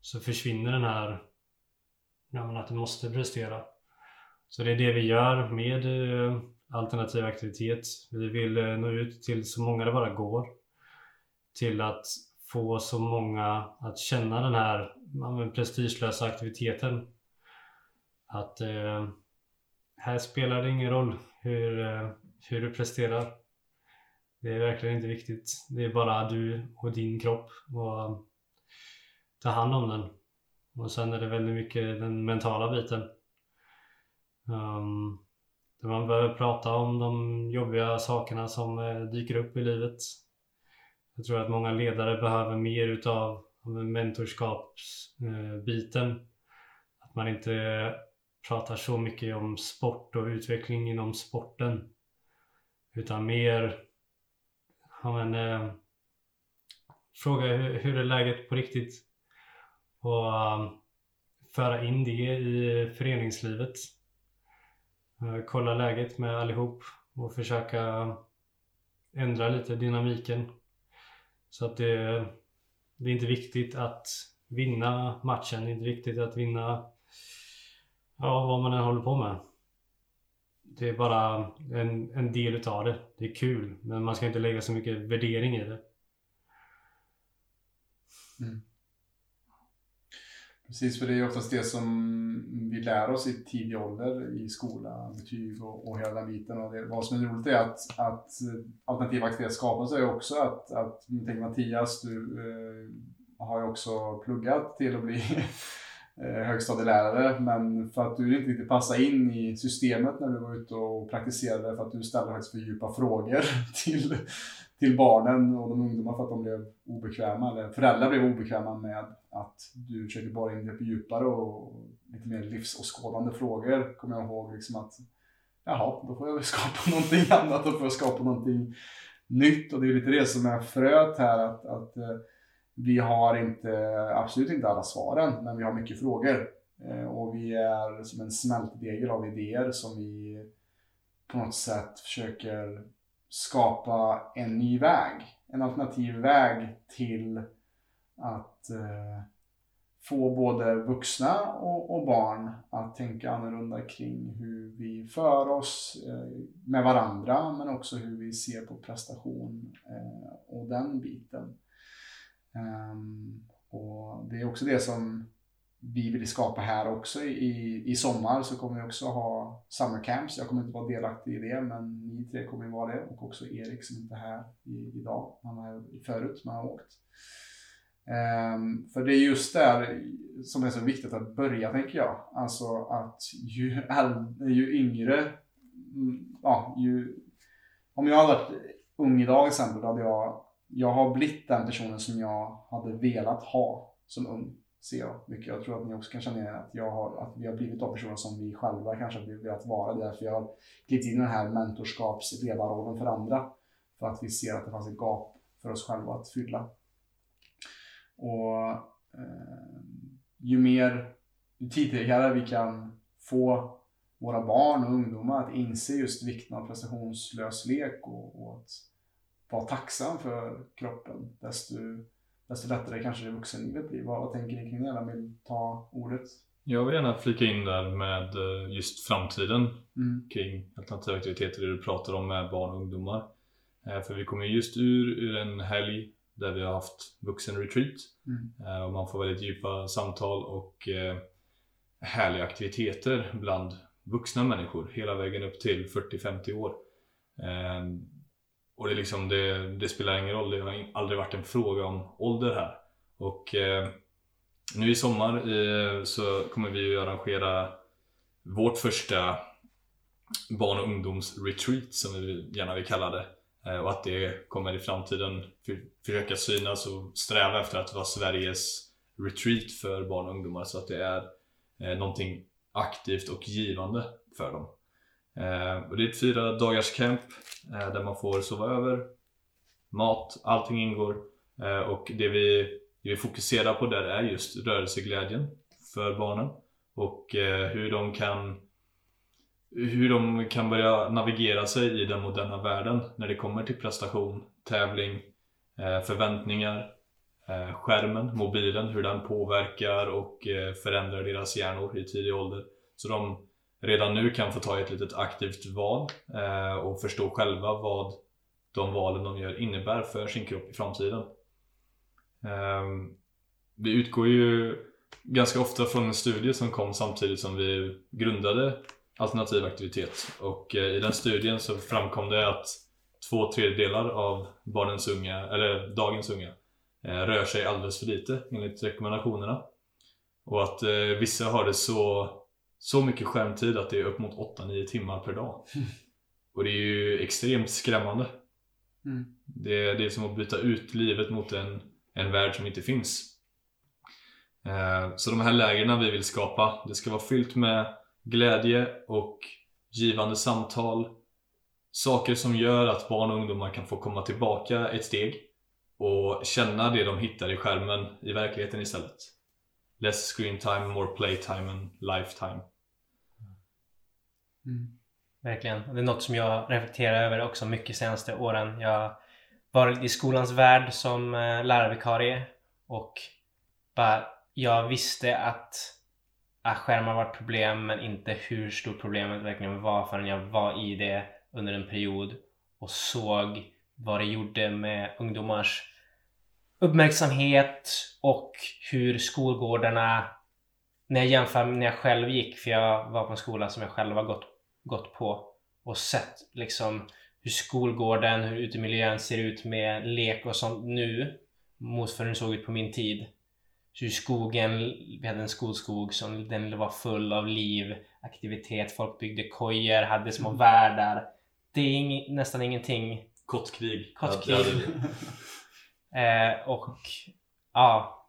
så försvinner den här ja, att du måste prestera. Så det är det vi gör med eh, alternativ aktivitet. Vi vill eh, nå ut till så många det bara går. Till att få så många att känna den här ja, prestigelösa aktiviteten. Att eh, här spelar det ingen roll hur, eh, hur du presterar. Det är verkligen inte viktigt. Det är bara du och din kropp. Och ta hand om den. Och sen är det väldigt mycket den mentala biten. Um, där man behöver prata om de jobbiga sakerna som eh, dyker upp i livet. Jag tror att många ledare behöver mer utav mentorskapsbiten. Att man inte pratar så mycket om sport och utveckling inom sporten. Utan mer ja, men, eh, fråga hur, hur är läget på riktigt? och um, föra in det i föreningslivet. Uh, kolla läget med allihop och försöka eh, ändra lite dynamiken. Så att det, det är inte viktigt att vinna matchen, det är inte viktigt att vinna ja, vad man än håller på med. Det är bara en, en del utav det. Det är kul, men man ska inte lägga så mycket värdering i det. Mm. Precis, för det är oftast det som vi lär oss i tidig ålder i skola, betyg och, och hela den biten. Och det, vad som är roligt är att, att eh, alternativa aktiviteter skapas är också att, att tänk Mattias, du eh, har ju också pluggat till att bli eh, högstadielärare, men för att du inte riktigt passade in i systemet när du var ute och praktiserade, för att du ställde faktiskt för djupa frågor till, till barnen och de ungdomar för att de blev obekväma, eller föräldrar blev obekväma med att du försöker bara in lite djupare och lite mer livsåskådande frågor. Kommer jag ihåg liksom att jaha, då får jag väl skapa någonting annat, då får jag skapa någonting nytt och det är lite det som är fröet här att, att eh, vi har inte, absolut inte alla svaren, men vi har mycket frågor. Eh, och vi är som en smältdegel av idéer som vi på något sätt försöker skapa en ny väg. En alternativ väg till att eh, få både vuxna och, och, barn att tänka annorlunda kring hur vi för oss eh, med varandra men också hur vi ser på prestation eh, och den biten. Ehm, och Det är också det som vi vill skapa här också. I, I sommar så kommer vi också ha summer camps. Jag kommer inte vara delaktig i det, men ni tre kommer ju vara det. Och också Erik som inte är här i, idag. Han är förut, men har åkt. Um, för det är just där som är så viktigt att börja, tänker jag. Alltså att ju, äldre, ju yngre, mm, ja, ju... Om jag hade varit ung idag till exempel, då hade jag... Jag har blivit den personen som jag hade velat ha som ung ser jag mycket. Jag tror att ni också kan känna igen att, jag har, att vi har blivit de personer som vi själva kanske har velat vara. Därför jag har glidit in i den här mentorskapsledarrollen för andra. För att vi ser att det fanns ett gap för oss själva att fylla. Och eh, ju mer, ju tidigare vi kan få våra barn och ungdomar att inse just vikten av prestationslös lek och, och att vara tacksam för kroppen, desto desto lättare kanske det vuxenlivet blir. Vad, vad tänker ni kring det? Vem vill ta ordet? Jag vill gärna flika in där med eh, just framtiden Mm. kring alternativa aktiviteter, det du pratar om med barn och ungdomar. Eh, För vi kommer just ur, ur en helg där vi har haft vuxenretreat Mm. Eh, och man får väldigt djupa samtal och eh, härliga aktiviteter bland vuxna människor hela vägen upp till 40-50 år. Eh, Och det, liksom, det, det spelar ingen roll, det har aldrig varit en fråga om ålder här. Och eh, nu i sommar så kommer vi ju arrangera vårt första barn och ungdomsretreat som vi gärna vill kalla det. Eh, och att det kommer i framtiden för, försöka synas och sträva efter att vara Sveriges retreat för barn och ungdomar så att det är eh, någonting aktivt och givande för dem. Eh, och det är ett fyra dagars camp eh, där man får sova över, mat, allting ingår. Eh, och det vi, det vi fokuserar på där är just rörelseglädjen för barnen och eh, hur de kan hur de kan börja navigera sig i den moderna världen när det kommer till prestation, tävling, eh, förväntningar, eh, skärmen, mobilen, hur den påverkar och eh, förändrar deras hjärnor i tidig ålder. Så de redan nu kan få ta ett litet aktivt val och förstå själva vad de valen de gör innebär för sin kropp i framtiden. Vi utgår ju ganska ofta från en studie som kom samtidigt som vi grundade alternativ aktivitet och eh, i den studien så framkom det att två tredjedelar av barnens unga, eller dagens unga eh, rör sig alldeles för lite enligt rekommendationerna och att eh, vissa har det så så mycket skärmtid att det är upp mot 8-9 timmar per dag. Och det är ju extremt skrämmande. Mm. Det, det är som att byta ut livet mot en, en värld som inte finns. Så de här lägren vi vill skapa, det ska vara fyllt med glädje och givande samtal. Saker som gör att barn och ungdomar kan få komma tillbaka ett steg och känna det de hittar i skärmen i verkligheten istället. Less screen time, more playtime and lifetime. Mm. Verkligen. Och Det är något som jag reflekterar över också mycket senaste åren. Jag var i skolans värld som eh, lärarvikarie och bara, jag visste att, att skärmar var ett problem men inte hur stort problemet verkligen var förrän jag var i det under en period och såg vad det gjorde med ungdomars uppmärksamhet och hur skolgårdarna när jag jämför med när jag själv gick, för jag var på en skola som jag själv har gått, gått på och sett liksom hur skolgården, hur utemiljön ser ut med lek och sånt nu mot för hur den såg ut på min tid. Så skogen, vi hade en skolskog som den var full av liv, aktivitet, folk byggde kojor, hade små världar. Det är ing, nästan ingenting Kottkrig. Kottkrig. Eh, och ja,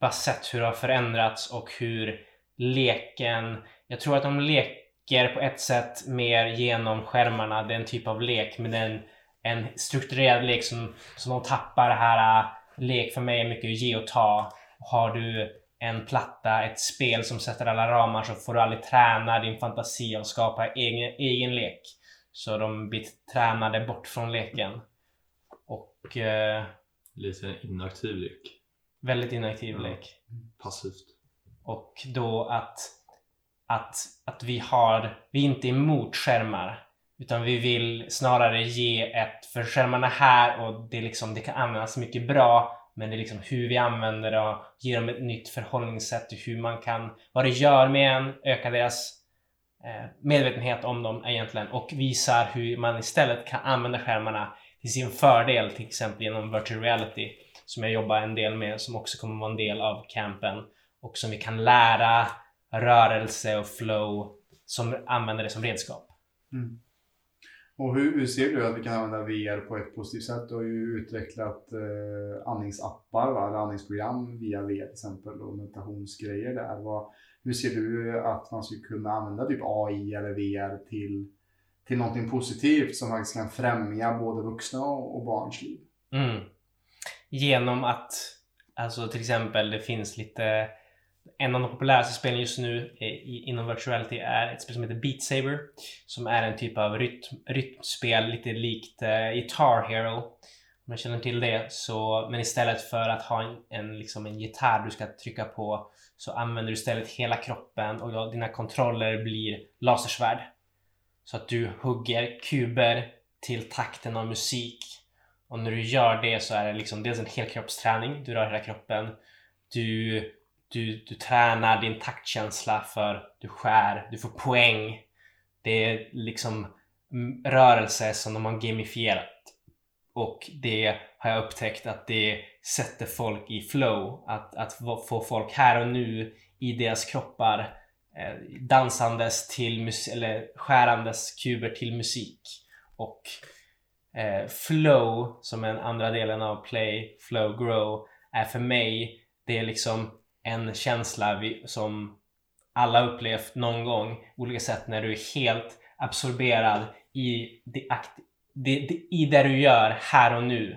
bara sett hur det har förändrats och hur leken, jag tror att de leker på ett sätt mer genom skärmarna, det är en typ av lek, men är en, strukturerad lek som, som de tappar det här, äh, lek för mig är mycket ge och ta. Har du en platta, ett spel som sätter alla ramar så får du aldrig träna din fantasi och skapa egen, egen lek. Så de blir tränade bort från leken. Och eh, Lite inaktiv lek. väldigt inaktiv Ja. lek. Passivt. Och då att, att, att vi har, vi är inte emot skärmar. Utan vi vill snarare ge ett, för skärmarna här och det, liksom, det kan användas mycket bra men det är liksom hur vi använder det och ger dem ett nytt förhållningssätt till hur man kan, vad det gör med en, öka deras eh, medvetenhet om dem egentligen och visar hur man istället kan använda skärmarna till sin fördel, till exempel genom virtual reality som jag jobbar en del med, som också kommer vara en del av campen och som vi kan lära rörelse och flow som använder det som redskap. Mm. Och hur, hur, ser du att vi kan använda VR på ett positivt sätt? Du har ju utvecklat eh, andningsappar, va? eller andningsprogram via VR till exempel och meditationsgrejer där. Vad, hur ser du att man skulle kunna använda typ AI eller VR till, till någonting positivt som faktiskt kan främja både vuxna och, och barns liv? Mm. Genom att, alltså till exempel det finns lite en av de populäraste spelen just nu eh, inom virtuality är ett spel som heter Beat Saber som är en typ av rytm, rytmspel lite likt eh, Guitar Hero. Om man känner till det så men istället för att ha en, en, liksom en gitarr du ska trycka på så använder du istället hela kroppen och då, dina kontroller blir lasersvärd. Så att du hugger kuber till takten av musik. Och när du gör det så är det liksom dels en helkroppsträning, du rör hela kroppen. Du du, du tränar din taktkänsla för du skär, du får poäng. Det är liksom rörelse som de har gamifierat. Och det har jag upptäckt att det sätter folk i flow. Att, att få folk här och nu i deras kroppar eh, dansandes till musik, eller skärandes kuber till musik. Och eh, flow, som är den andra delen av play, flow, grow, är för mig det är liksom en känsla vi, som alla upplevt någon gång olika sätt när du är helt absorberad i det, det, det, i det du gör här och nu.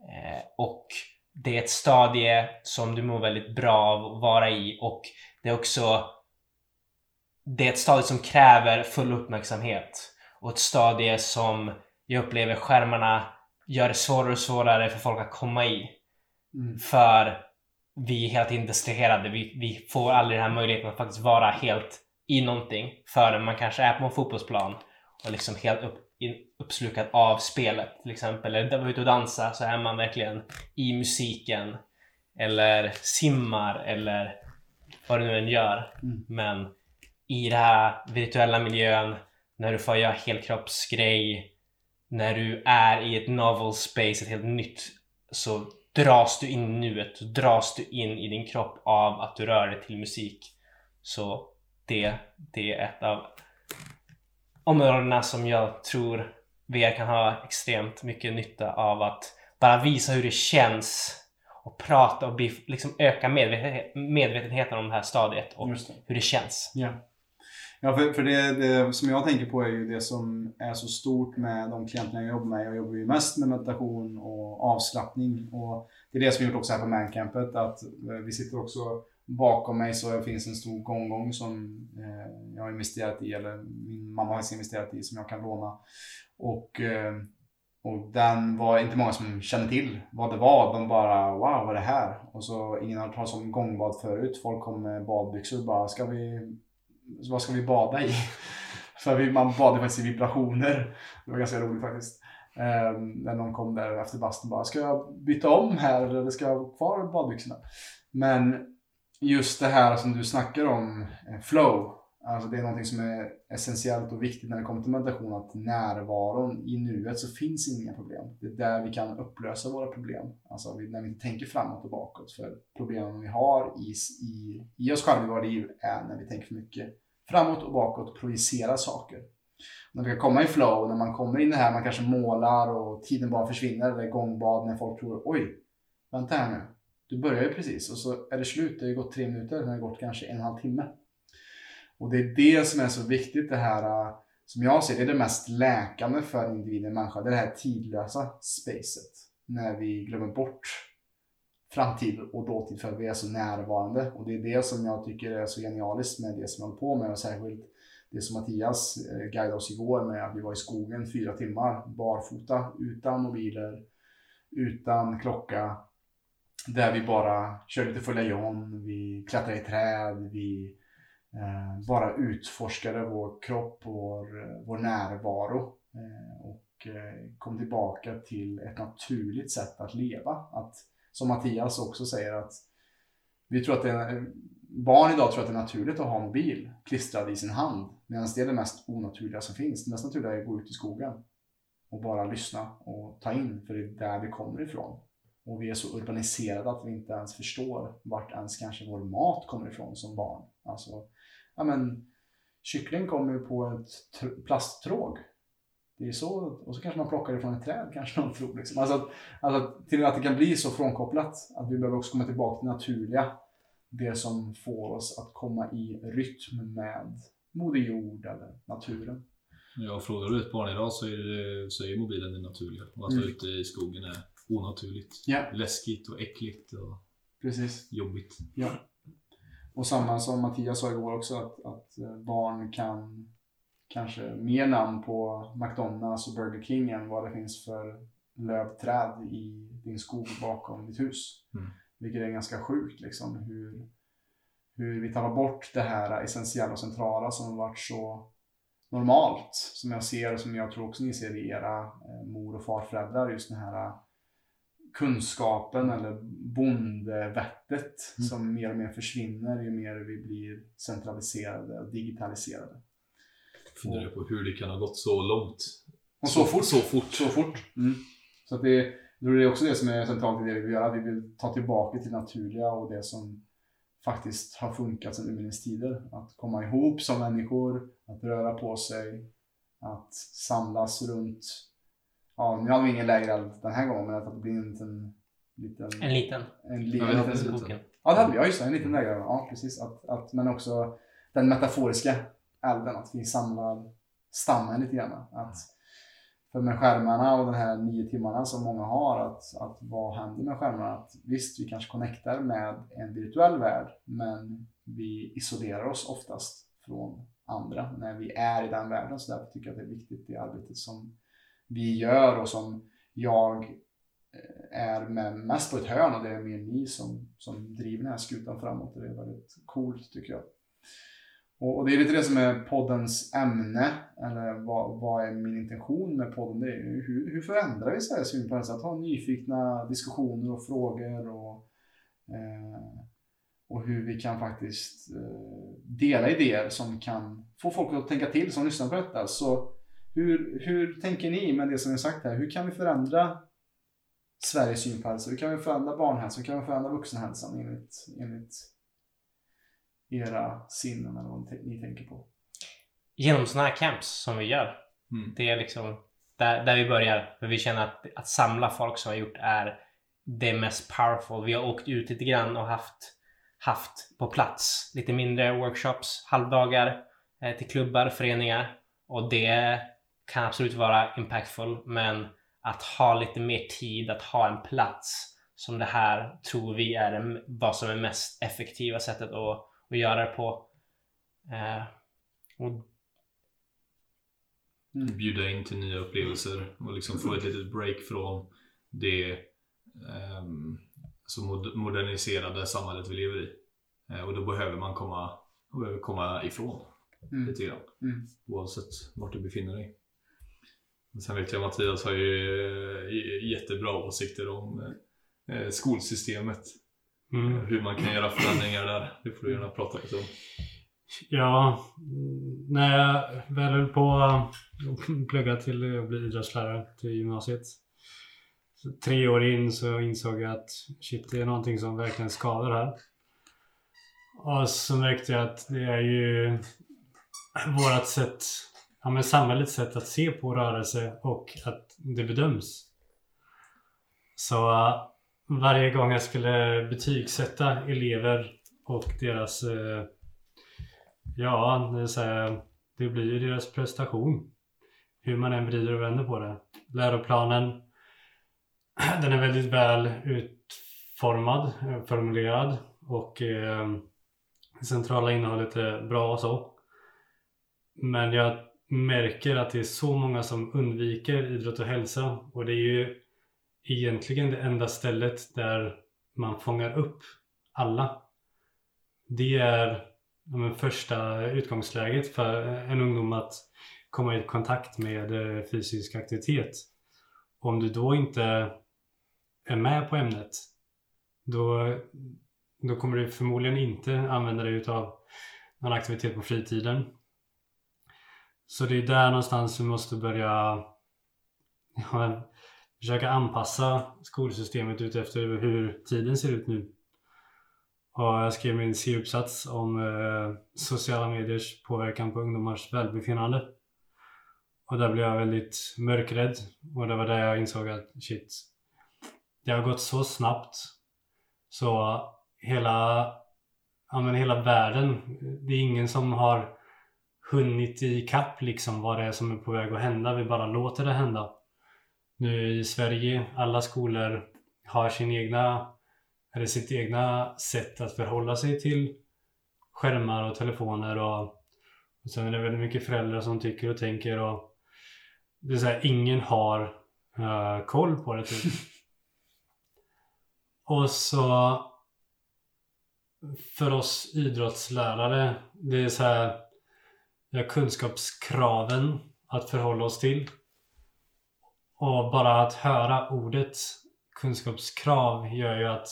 Eh, och det är ett stadie som du mår väldigt bra av att vara i och det är också det är ett stadie som kräver full uppmärksamhet och ett stadie som jag upplever skärmarna gör det svårare och svårare för folk att komma i. Mm. För vi är hela tiden distraherade. Vi, vi får aldrig den här möjligheten att faktiskt vara helt i någonting förrän man kanske är på en fotbollsplan och liksom helt upp, uppslukad av spelet till exempel. Eller var ute och dansa så är man verkligen i musiken eller simmar eller vad du nu än gör. Mm. Men i den här virtuella miljön när du får göra helkroppsgrej när du är i ett novel space, ett helt nytt så dras du in i nuet, dras du in i din kropp av att du rör dig till musik. Så det, det är ett av områdena som jag tror VR kan ha extremt mycket nytta av att bara visa hur det känns och prata och bli, liksom öka medvetenheten om det här stadiet och hur det känns. Yeah. Ja, för, för det, det, som jag tänker på är ju det som är så stort med de klienterna jag jobbar med. Jag jobbar ju mest med meditation och avslappning. Och det är det som vi gjort också här på Mancampet. Att eh, vi sitter också bakom mig så finns en stor gonggong som eh, jag har investerat i, eller min mamma har investerat i, som jag kan låna. Och, eh, och den var inte många som kände till vad det var. De bara wow, vad är det här? Och så ingen har hört talas om gångbad förut. Folk kom med badbyxor och bara, ska vi vad ska vi bada i? För vi, man badade faktiskt i vibrationer. Det var ganska roligt faktiskt. Eh, när någon kom där efter bastun bara, ska jag byta om här eller ska jag ha kvar badbyxorna? Men just det här som du snackar om, eh, flow. Alltså det är någonting som är essentiellt och viktigt när det kommer till meditation. Att närvaron i nuet så finns inga problem. Det är där vi kan upplösa våra problem. Alltså när vi inte tänker framåt och bakåt. För problemen vi har i, i, i oss själva i våra liv är när vi tänker för mycket framåt och bakåt och projicerar saker. När vi kan komma i flow, när man kommer in i det här, man kanske målar och tiden bara försvinner. Eller gångbad när folk tror oj, vänta här nu. Du börjar ju precis och så är det slut. Det har ju gått tre minuter, det har gått kanske en och en halv timme. Och det är det som är så viktigt det här äh, som jag ser det är det mest läkande för individen människa. Det är det här tidlösa spacet. När vi glömmer bort framtid och dåtid för att vi är så närvarande. Och det är det som jag tycker är så genialiskt med det som jag håller på med och särskilt det som Mattias äh, guidade oss igår med att vi var i skogen fyra timmar barfota utan mobiler, utan klocka. Där vi bara körde lite Följa John, vi klättrade i träd, vi Eh, bara utforskade vår kropp och vår, eh, vår närvaro. Eh, och kom tillbaka till ett naturligt sätt att leva. Att som Mattias också säger att vi tror att det är, barn idag tror att det är naturligt att ha mobil klistrad i sin hand. Medan det är det mest onaturliga som finns. Det mest naturliga är att gå ut i skogen och bara lyssna och ta in, för det är där vi kommer ifrån. Och vi är så urbaniserade att vi inte ens förstår vart ens kanske vår mat kommer ifrån som barn. Alltså, ja men, kyckling kommer ju på ett tr- plasttråg. Det är så, och så kanske man plockar det från ett träd kanske någon tror. Liksom. Alltså, att, alltså till och med att det kan bli så frånkopplat. Att vi behöver också komma tillbaka till det naturliga. Det som får oss att komma i rytm med Moder Jord eller naturen. Ja, frågar du ett barn idag så är, det, så är mobilen det naturliga. Och att vara Mm. ute i skogen är onaturligt. Ja. Läskigt och äckligt och Precis. jobbigt. Ja. Och samma som Mattias sa igår också, att, att eh, barn kan kanske mer namn på McDonalds och Burger King än vad det finns för lövträd i din skog bakom ditt hus. Mm. Vilket är ganska sjukt liksom hur, hur vi tappar bort det här essentiella och centrala som har varit så normalt. Som jag ser och som jag tror också ni ser i era eh, mor och farföräldrar. Just den här kunskapen eller bondevettet Mm. som mer och mer försvinner ju mer vi blir centraliserade och digitaliserade. Funderar på hur det kan ha gått så långt. Och så fort. Så fort. Så fort. Mm. Så att det, jag det är också det som är centralt i det vi vill göra. Vi vill ta tillbaka till det naturliga och det som faktiskt har funkat sedan urminnes tider. Att komma ihop som människor, att röra på sig, att samlas runt. Ja, nu hade vi ingen lägereld den här gången, men att det blir en liten... liten En liten. en li- Ja, en en liten liten. Boken. Ja, det hade. Ja, just det. En liten lägereld. Ja, precis. Att, att, men också den metaforiska elden, att vi samlar stammen lite grann. Att, för med skärmarna och de här nio timmarna som många har, att, att vad händer med skärmarna? Att visst, vi kanske connectar med en virtuell värld, men vi isolerar oss oftast från andra när vi är i den världen. Så därför tycker jag att det är viktigt det arbetet som vi gör och som jag eh, är med mest på ett hörn och det är mer ni som, som driver den här skutan framåt och det är väldigt coolt tycker jag. Och, och det är lite det som är poddens ämne, eller vad, vad är min intention med podden? Det är ju hur, hur förändrar vi Sveriges syn på hälsa? Att ha nyfikna diskussioner och frågor och, eh, och hur vi kan faktiskt eh, dela idéer som kan få folk att tänka till som lyssnar på detta. Så hur, hur tänker ni med det som jag sagt här? Hur kan vi förändra Sveriges syn på hälsa? Hur kan vi förändra barnhälsan? Hur kan vi förändra vuxenhälsan enligt, enligt era sinnen eller vad ni- ni tänker på? Genom sådana här camps som vi gör. Mm. Det är liksom där, där vi börjar. För vi känner att, att samla folk som har gjort är det mest powerful. Vi har åkt ut lite grann och haft, haft på plats lite mindre workshops, halvdagar eh, till klubbar, föreningar. Och det kan absolut vara impactful. Men att ha lite mer tid, att ha en plats som det här tror vi är det, vad som är mest effektiva sättet att, att göra det på. Eh, och Bjuda in till nya upplevelser och liksom få ett litet break från det um, alltså mod- moderniserade samhället vi lever i. Eh, och då behöver man komma, komma ifrån Mm. lite grann. Mm. Oavsett vart du befinner dig. Sen vet jag att Mattias har ju eh, jättebra åsikter om eh, skolsystemet. Mm. Hur man kan göra förändringar där. Det får du gärna prata lite om. Ja, mm, när jag väl höll på att plugga till att bli idrottslärare till gymnasiet. Tre år in så insåg jag att shit, det är någonting som verkligen skadar här. Och så märkte jag att det är ju vårat sätt, ja men samhällets sätt att se på rörelse och att det bedöms. Så uh, varje gång jag skulle betygsätta elever och deras eh, Ja, det, är så här, det blir ju deras prestation. Hur man än vrider och vänder på det. Läroplanen, den är väldigt väl utformad, formulerad och eh, det centrala innehållet är bra och så. Men jag märker att det är så många som undviker idrott och hälsa och det är ju egentligen det enda stället där man fångar upp alla. Det är ja, men första utgångsläget för en ungdom att komma i kontakt med eh, fysisk aktivitet. Om du då inte är med på ämnet då, då kommer du förmodligen inte använda dig av någon aktivitet på fritiden. Så det är där någonstans vi måste börja ja, försöka anpassa skolsystemet utefter hur tiden ser ut nu. Och jag skrev min C-uppsats om eh, sociala mediers påverkan på ungdomars välbefinnande. Och där blev jag väldigt mörkrädd. Och det var där jag insåg att shit, det har gått så snabbt. Så hela, ja men hela världen, det är ingen som har hunnit i kapp liksom vad det är som är på väg att hända. Vi bara låter det hända. Nu i Sverige, alla skolor har sin egna, eller sitt egna sätt att förhålla sig till skärmar och telefoner och, och sen är det väldigt mycket föräldrar som tycker och tänker och det är så här, ingen har uh, koll på det typ. och så för oss idrottslärare, det är så här vi har kunskapskraven att förhålla oss till. Och bara att höra ordet kunskapskrav gör ju att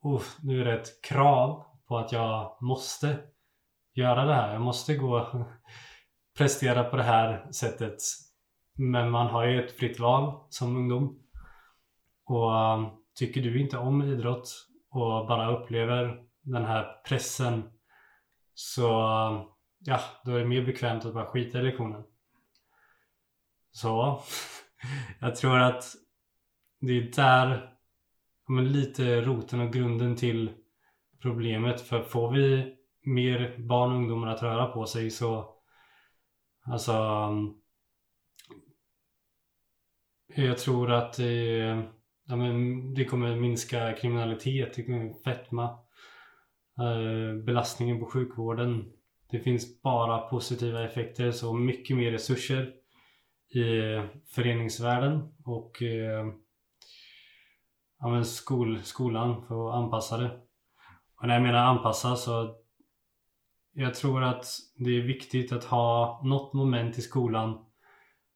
oh, nu är det ett krav på att jag måste göra det här. Jag måste gå och prestera på det här sättet. Men man har ju ett fritt val som ungdom. Och um, tycker du inte om idrott och bara upplever den här pressen så um, ja, då är det mer bekvämt att bara skita i lektionen. Så jag tror att det är där men lite roten och grunden till problemet. För får vi mer barn och ungdomar att röra på sig så alltså jag tror att det, ja, men det kommer minska kriminalitet, det kommer fetma, eh, belastningen på sjukvården det finns bara positiva effekter, så mycket mer resurser i eh, föreningsvärlden och eh, skol, skolan för att anpassa det. Och när jag menar anpassa så jag tror att det är viktigt att ha något moment i skolan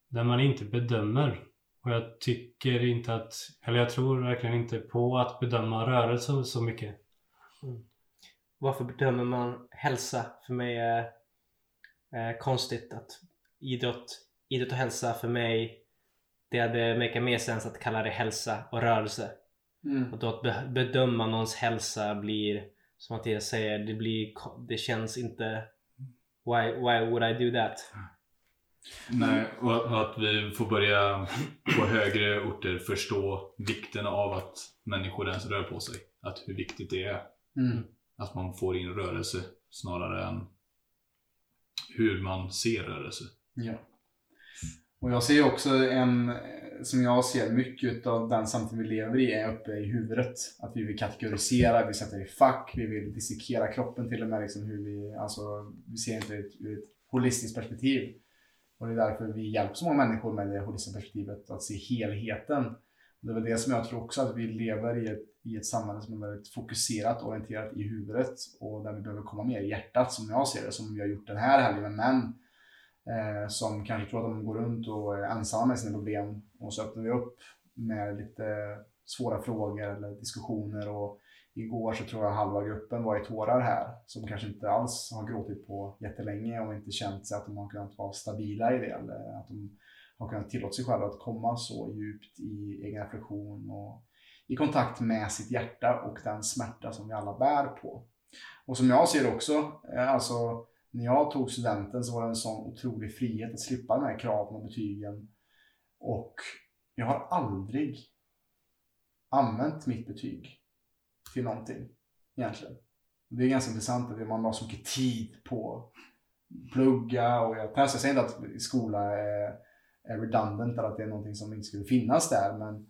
där man inte bedömer. Och jag tycker inte att, eller jag tror verkligen inte på att bedöma rörelse så mycket. Mm varför bedömer man hälsa? För mig är eh, konstigt att idrott, idrott och hälsa för mig det hade mycket mer sens att kalla det hälsa och rörelse. Mm. Och då att be bedöma någons hälsa blir som att jag säger, det, blir, det känns inte why, why would I do that? Nej, och att vi får börja på högre orter förstå vikten av att människor ens rör på sig. Att hur viktigt det är. Mm att man får in rörelse snarare än hur man ser rörelse. Ja. Och jag ser också en, som jag ser mycket av den samtid vi lever i är uppe i huvudet. Att vi vill kategorisera, vi sätter i fack, vi vill dissekera kroppen till och med. Liksom hur vi, alltså, vi ser inte det ur ett holistiskt perspektiv. Och det är därför vi hjälper så många människor med det holistiska perspektivet, att se helheten. Det är väl det som jag tror också, att vi lever i ett, i ett samhälle som är väldigt fokuserat och orienterat i huvudet och där vi behöver komma mer i hjärtat som jag ser det, som vi har gjort den här helgen. Med män eh, som kanske tror att de går runt och är ensamma med sina problem och så öppnar vi upp med lite svåra frågor eller diskussioner. Och igår så tror jag halva gruppen var i tårar här som kanske inte alls har gråtit på jättelänge och inte känt sig att de har kunnat vara stabila i det eller att de har kunnat tillåta sig själva att komma så djupt i egen reflektion och i kontakt med sitt hjärta och den smärta som vi alla bär på. Och som jag ser också, eh, alltså när jag tog studenten så var det en sån otrolig frihet att slippa de här kraven och betygen. Och jag har aldrig använt mitt betyg till någonting egentligen. Det är ganska intressant att man har så mycket tid på plugga och jag, jag säger inte att skola är är redundant eller att det är någonting som inte skulle finnas där. Men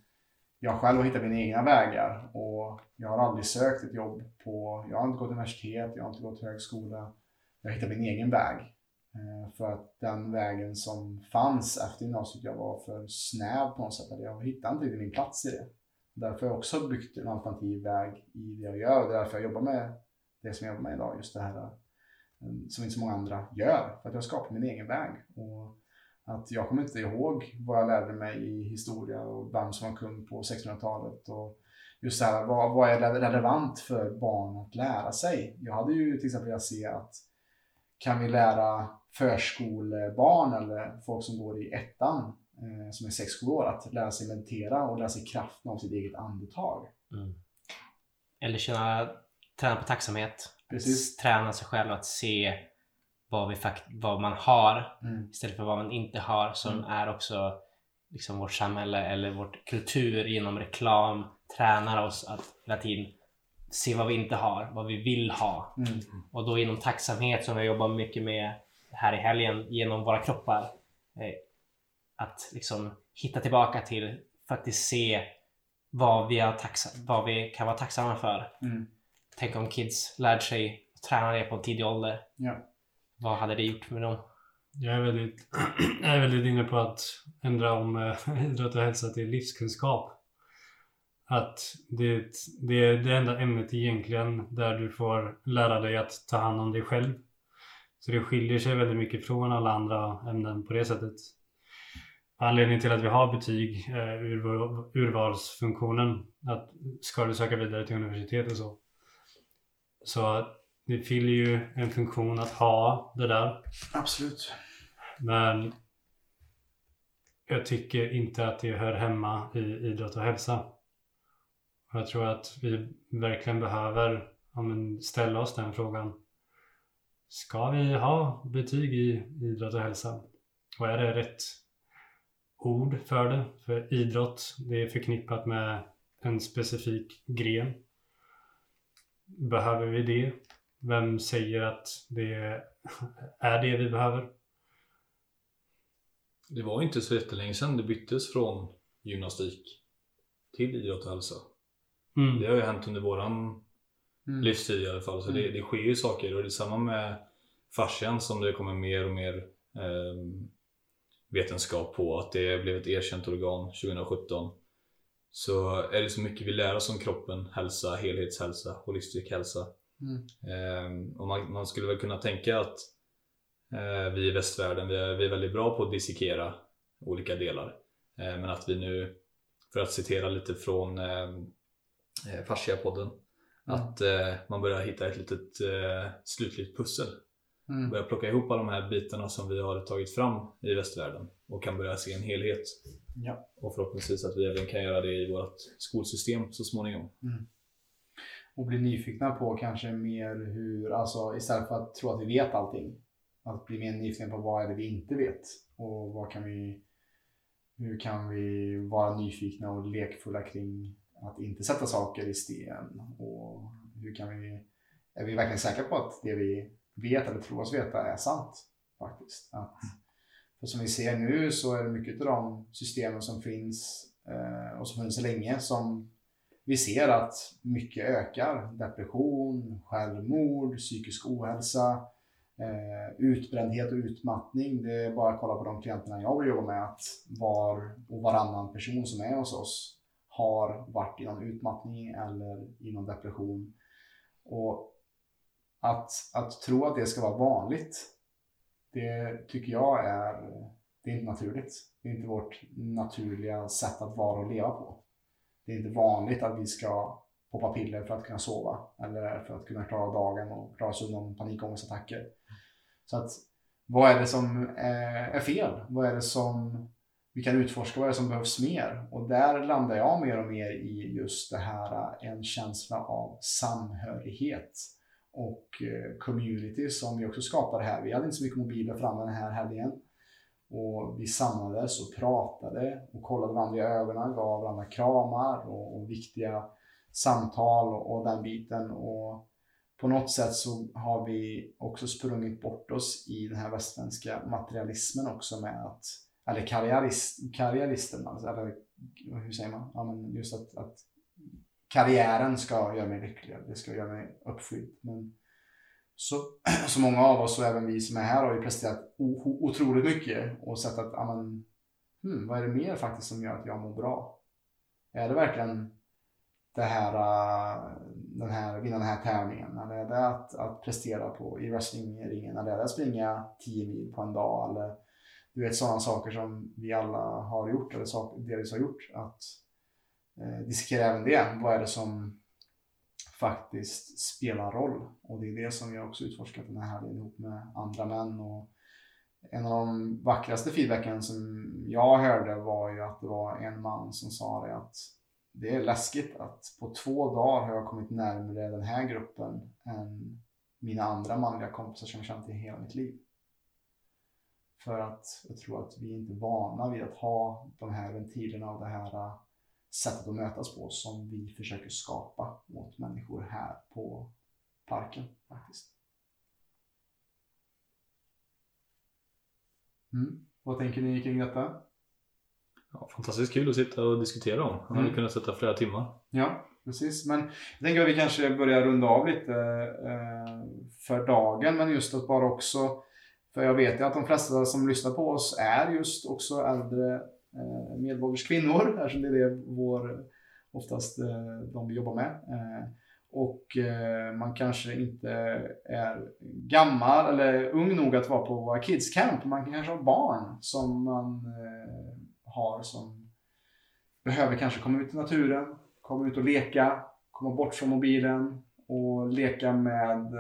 jag själv har hittat mina egna vägar och jag har aldrig sökt ett jobb på, jag har inte gått universitet, jag har inte gått högskola. Jag har hittat min egen väg. Eh, för att den vägen som fanns efter gymnasiet, jag var för snäv på något sätt. Jag hittade inte riktigt min plats i det. Därför har jag också byggt en alternativ väg i det jag gör och det är därför jag jobbar med det som jag jobbar med idag. Just det här eh, som inte så många andra gör. För att jag skapar min egen väg. Och att jag kommer inte ihåg vad jag lärde mig i historia och vem som var kung på 1600-talet. Och just det här, vad, vad är relevant för barn att lära sig? Jag hade ju till exempel velat se att kan vi lära förskolebarn eller folk som går i ettan eh, som är 6-7 år att lära sig meditera och lära sig kraften av sitt eget andetag. Mm. Eller känna, träna på tacksamhet. Precis. Träna sig själv att se vad, vi fakt vad man har Mm. istället för vad man inte har som Mm. är också liksom vårt samhälle eller vårt kultur genom reklam tränar oss att hela tiden se vad vi inte har, vad vi vill ha. Mm. Och då inom tacksamhet som vi jobbar mycket med här i helgen genom våra kroppar. Eh, att liksom hitta tillbaka till faktiskt se vad vi, vad vi kan vara tacksamma för. Mm. Tänk om kids lärde sig träna det på en tidig ålder. Ja. Vad hade det gjort med dem? Jag är väldigt, jag är väldigt inne på att ändra om eh, idrott och hälsa till livskunskap. Att det, är det är det enda ämnet egentligen där du får lära dig att ta hand om dig själv. Så det skiljer sig väldigt mycket från alla andra ämnen på det sättet. Anledningen till att vi har betyg, eh, är urvalsfunktionen, att ska du söka vidare till universitet och så. Så det fyller ju en funktion att ha det där. Absolut. Men jag tycker inte att det hör hemma i idrott och hälsa. Jag tror att vi verkligen behöver ja, ställa oss den frågan. Ska vi ha betyg i idrott och hälsa? Och är det rätt ord för det? För idrott, det är förknippat med en specifik gren. Behöver vi det? Vem säger att det är det vi behöver? Det var inte så jättelänge sedan det byttes från gymnastik till idrott och hälsa. Mm. Det har ju hänt under våran Mm. livstid i alla fall. Så det, det sker ju saker och det är samma med fascian som det kommer mer och mer eh, vetenskap på att det blev ett erkänt organ 2017. Så är det så mycket vi lär oss om kroppen, hälsa, helhetshälsa, holistisk hälsa. Mm. Eh, och man, man skulle väl kunna tänka att eh, vi i västvärlden vi är, vi är väldigt bra på att dissekera olika delar. Eh, men att vi nu, för att citera lite från eh, eh, Fascia-podden, att eh, man börjar hitta ett litet slutligt pussel. Mm. Börja plocka ihop alla de här bitarna som vi har tagit fram i västvärlden och kan börja se en helhet. Ja. Och förhoppningsvis att vi även kan göra det i vårt skolsystem så småningom och bli nyfikna på kanske mer hur, alltså istället för att tro att vi vet allting. Att bli mer nyfikna på vad är det vi inte vet och vad kan vi, hur kan vi vara nyfikna och lekfulla kring att inte sätta saker i sten och hur kan vi, är vi verkligen säkra på att det vi vet eller tror oss veta är sant faktiskt. Att, för som vi ser nu så är det mycket av de systemen som finns eh, och som funnits länge som vi ser att mycket ökar. Depression, självmord, psykisk ohälsa, eh, utbrändhet och utmattning. Det är bara att kolla på de klienterna jag vill jobba med att var och varannan person som är hos oss har varit i någon utmattning eller i någon depression. Och att, att tro att det ska vara vanligt, det tycker jag är, det är inte naturligt. Det är inte vårt naturliga sätt att vara och leva på. Det är inte vanligt att vi ska hoppa piller för att kunna sova eller för att kunna klara dagen och klara sig undan panikångestattacker. Så att vad är det som eh, är fel? Vad är det som vi kan utforska? Vad är det som behövs mer? Och där landar jag mer och mer i just det här, eh, en känsla av samhörighet och eh, community som vi också skapade här. Vi hade inte så mycket mobiler framme den här helgen. Och vi samlades och pratade och kollade varandra i ögonen, gav varandra kramar och, och viktiga samtal och, och den biten. Och på något sätt så har vi också sprungit bort oss i den här västsvenska materialismen också med att, eller karriärist, karriäristen, alltså, eller hur säger man? Ja, men just att, att karriären ska göra mig lycklig, det ska göra mig uppfylld. Men så, så många av oss och även vi som är här har ju presterat otroligt mycket och sett att, ja men, hmm, vad är det mer faktiskt som gör att jag mår bra? Är det verkligen det här, äh, den här, vinna den här tävlingen? Eller är det att, att prestera på, i wrestlingringen? Eller är det att springa 10 mil på en dag? Eller du vet sådana saker som vi alla har gjort eller saker, delvis har gjort. Att äh, eh, diskutera även det. Vad är det som faktiskt spelar roll? Och det är det som jag också utforskat den här helgen ihop med andra män. Och en av de vackraste feedbacken som jag hörde var ju att det var en man som sa det att det är läskigt att på två dagar har jag kommit närmare den här gruppen än mina andra manliga kompisar som jag känt i hela mitt liv. För att jag tror att vi inte är vana vid att ha de här ventilerna och det här sättet att mötas på som vi försöker skapa mot människor här på parken faktiskt. Mm. Vad tänker ni kring detta? Ja, fantastiskt kul att sitta och diskutera om. Han hade Mm. kunnat sätta flera timmar. Ja, precis. Men jag tänker att vi kanske börjar runda av lite eh, för dagen, men just att bara också, för jag vet ju att de flesta som lyssnar på oss är just också äldre Eh, medelålders kvinnor, eftersom det är det vår, oftast eh, de vi jobbar med. Eh, och man kanske inte är gammal eller ung nog att vara på våra kids camp. Man kanske har barn som man har som behöver kanske komma ut i naturen, komma ut och leka, komma bort från mobilen och leka med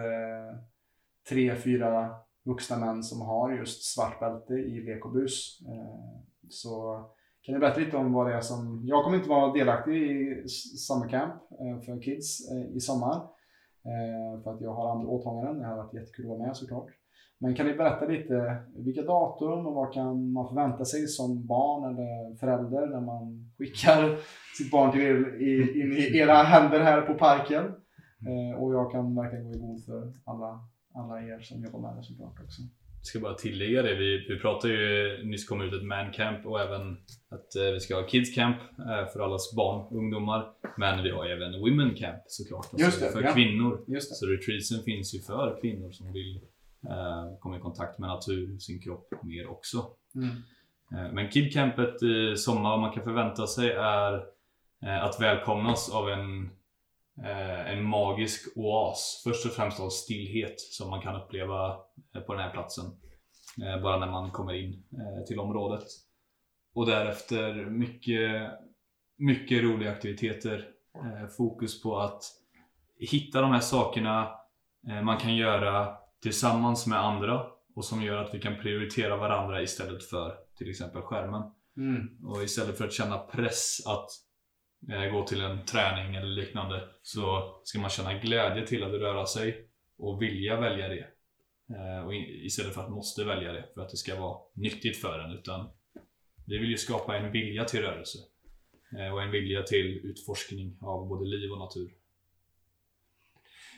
tre, fyra vuxna män som har just svart bälte i lek och bus. Eh, så kan du berätta lite om vad det är som... Jag kommer inte vara delaktig i Summer Camp eh, för kids eh, i sommar. Eh, för att jag har andra åtaganden. Det har varit jättekul att vara med såklart. Men kan ni berätta lite vilka datum och vad kan man förvänta sig som barn eller förälder när man skickar sitt barn till er, i, in i era händer här på parken? Eh, och jag kan verkligen gå i god för alla, alla er som jobbar med det såklart också. Jag ska bara tillägga det. Vi, vi pratade ju nyss kom ut ett man camp och även att eh, vi ska ha kids camp eh, för allas barn och ungdomar. Men vi har även women camp såklart. Alltså Just det, för ja. kvinnor. Just det. Så retreatsen finns ju för kvinnor som vill eh, komma i kontakt med natur, sin kropp mer också. Mm. Eh, Men kidcampet i sommar, vad man kan förvänta sig är att välkomnas av en, en magisk oas. Först och främst av stillhet som man kan uppleva eh, på den här platsen. eh, Bara när man kommer in eh, till området. Och därefter mycket, mycket roliga aktiviteter. Eh, Fokus på att hitta de här sakerna eh, man kan göra tillsammans med andra och som gör att vi kan prioritera varandra istället för till exempel skärmen. Mm. Och istället för att känna press att eh, gå till en träning eller liknande så ska man känna glädje till att röra sig och vilja välja det. Eh, och i- istället för att måste välja det för att det ska vara nyttigt för en. Utan vi vill ju skapa en vilja till rörelse. Eh, och en vilja till utforskning av både liv och natur.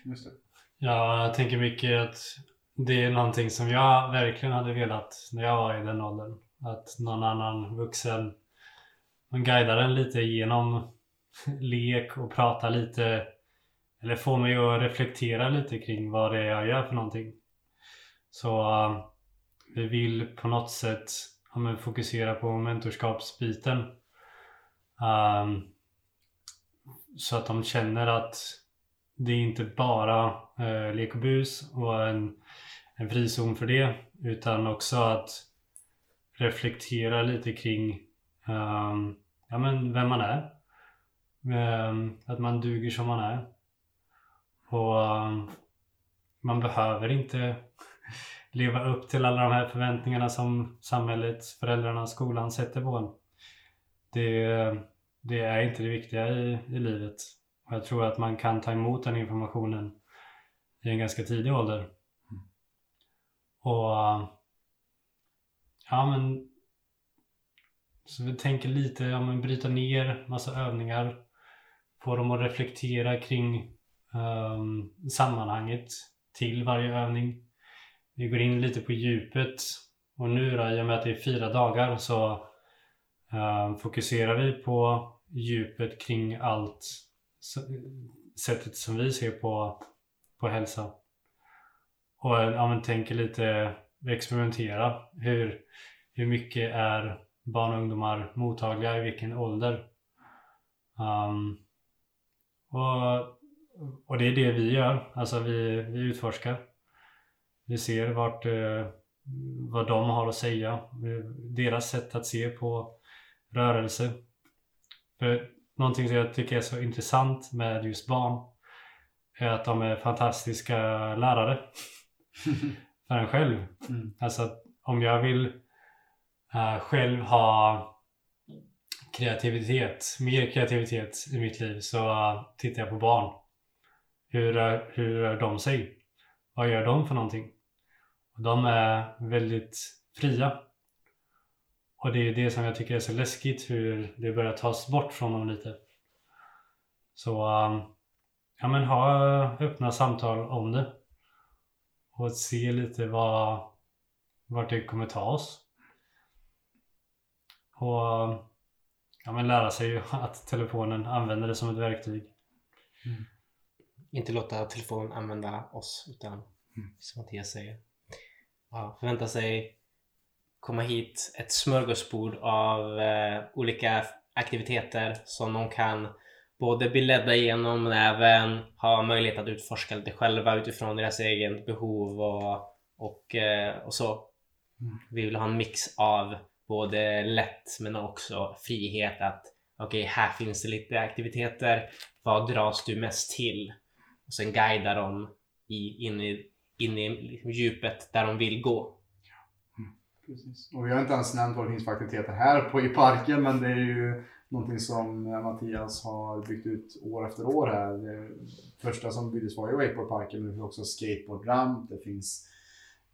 Just det. Ja, jag tänker mycket att det är någonting som jag verkligen hade velat när jag var i den åldern. Att någon annan vuxen man guidar en lite genom lek och prata lite eller få mig att reflektera lite kring vad det är jag gör för någonting. Så uh, vi vill på något sätt ja, men fokusera på mentorskapsbiten. Um, så att de känner att det är inte bara uh, lek och bus och en, en frizon för det utan också att reflektera lite kring ehm, ja, men vem man är. Ehm, att man duger som man är. Och ehm, man behöver inte leva upp till alla de här förväntningarna som samhället, föräldrarna, skolan sätter på en. Det, det är inte det viktiga i, i livet. Och jag tror att man kan ta emot den informationen i en ganska tidig ålder. Och ja men så vi tänker lite, ja men bryta ner massa övningar. Få dem att reflektera kring um, sammanhanget till varje övning. Vi går in lite på djupet och nu då, i och med att det är fyra dagar så um, fokuserar vi på djupet kring allt sättet som vi ser på, på hälsa. Och ja, men tänker lite experimentera. Hur, hur mycket är barn och ungdomar mottagliga i vilken ålder? Um, och, och det är det vi gör. Alltså vi, vi utforskar. Vi ser vart, eh, vad de har att säga. Deras sätt att se på rörelse. För någonting som jag tycker är så intressant med just barn är att de är fantastiska lärare för en själv. Mm. Alltså om jag vill eh, själv ha kreativitet, mer kreativitet i mitt liv så äh, tittar jag på barn. Hur, rör- hur rör de sig? Vad gör de för någonting? Och de är väldigt fria. Och det är det som jag tycker är så läskigt hur det börjar tas bort från dem lite. Så ähm, ja men ha öppna samtal om det. Och se lite vad, vart det kommer ta oss. Och ja men lära sig ju att telefonen använder det som ett verktyg. Inte låta telefonen använda oss utan som Mattias säger. Ja, förvänta sig komma hit ett smörgåsbord av eh, olika aktiviteter som de kan både bli ledda igenom men även ha möjlighet att utforska lite själva utifrån deras egen behov och, och, eh, och så. Vi vill ha en mix av både lätt men också frihet att okej, här finns det lite aktiviteter. Vad dras du mest till? Och sen guida dem i, in, i, in i liksom djupet där de vill gå. Mm, precis. Och vi har inte ens nämnt vad det finns för aktiviteter här på, i parken, men det är ju någonting som eh, Mattias har byggt ut år efter år här. Det första som byggdes var ju wakeboardparken, men det finns också skateboardramp. Det finns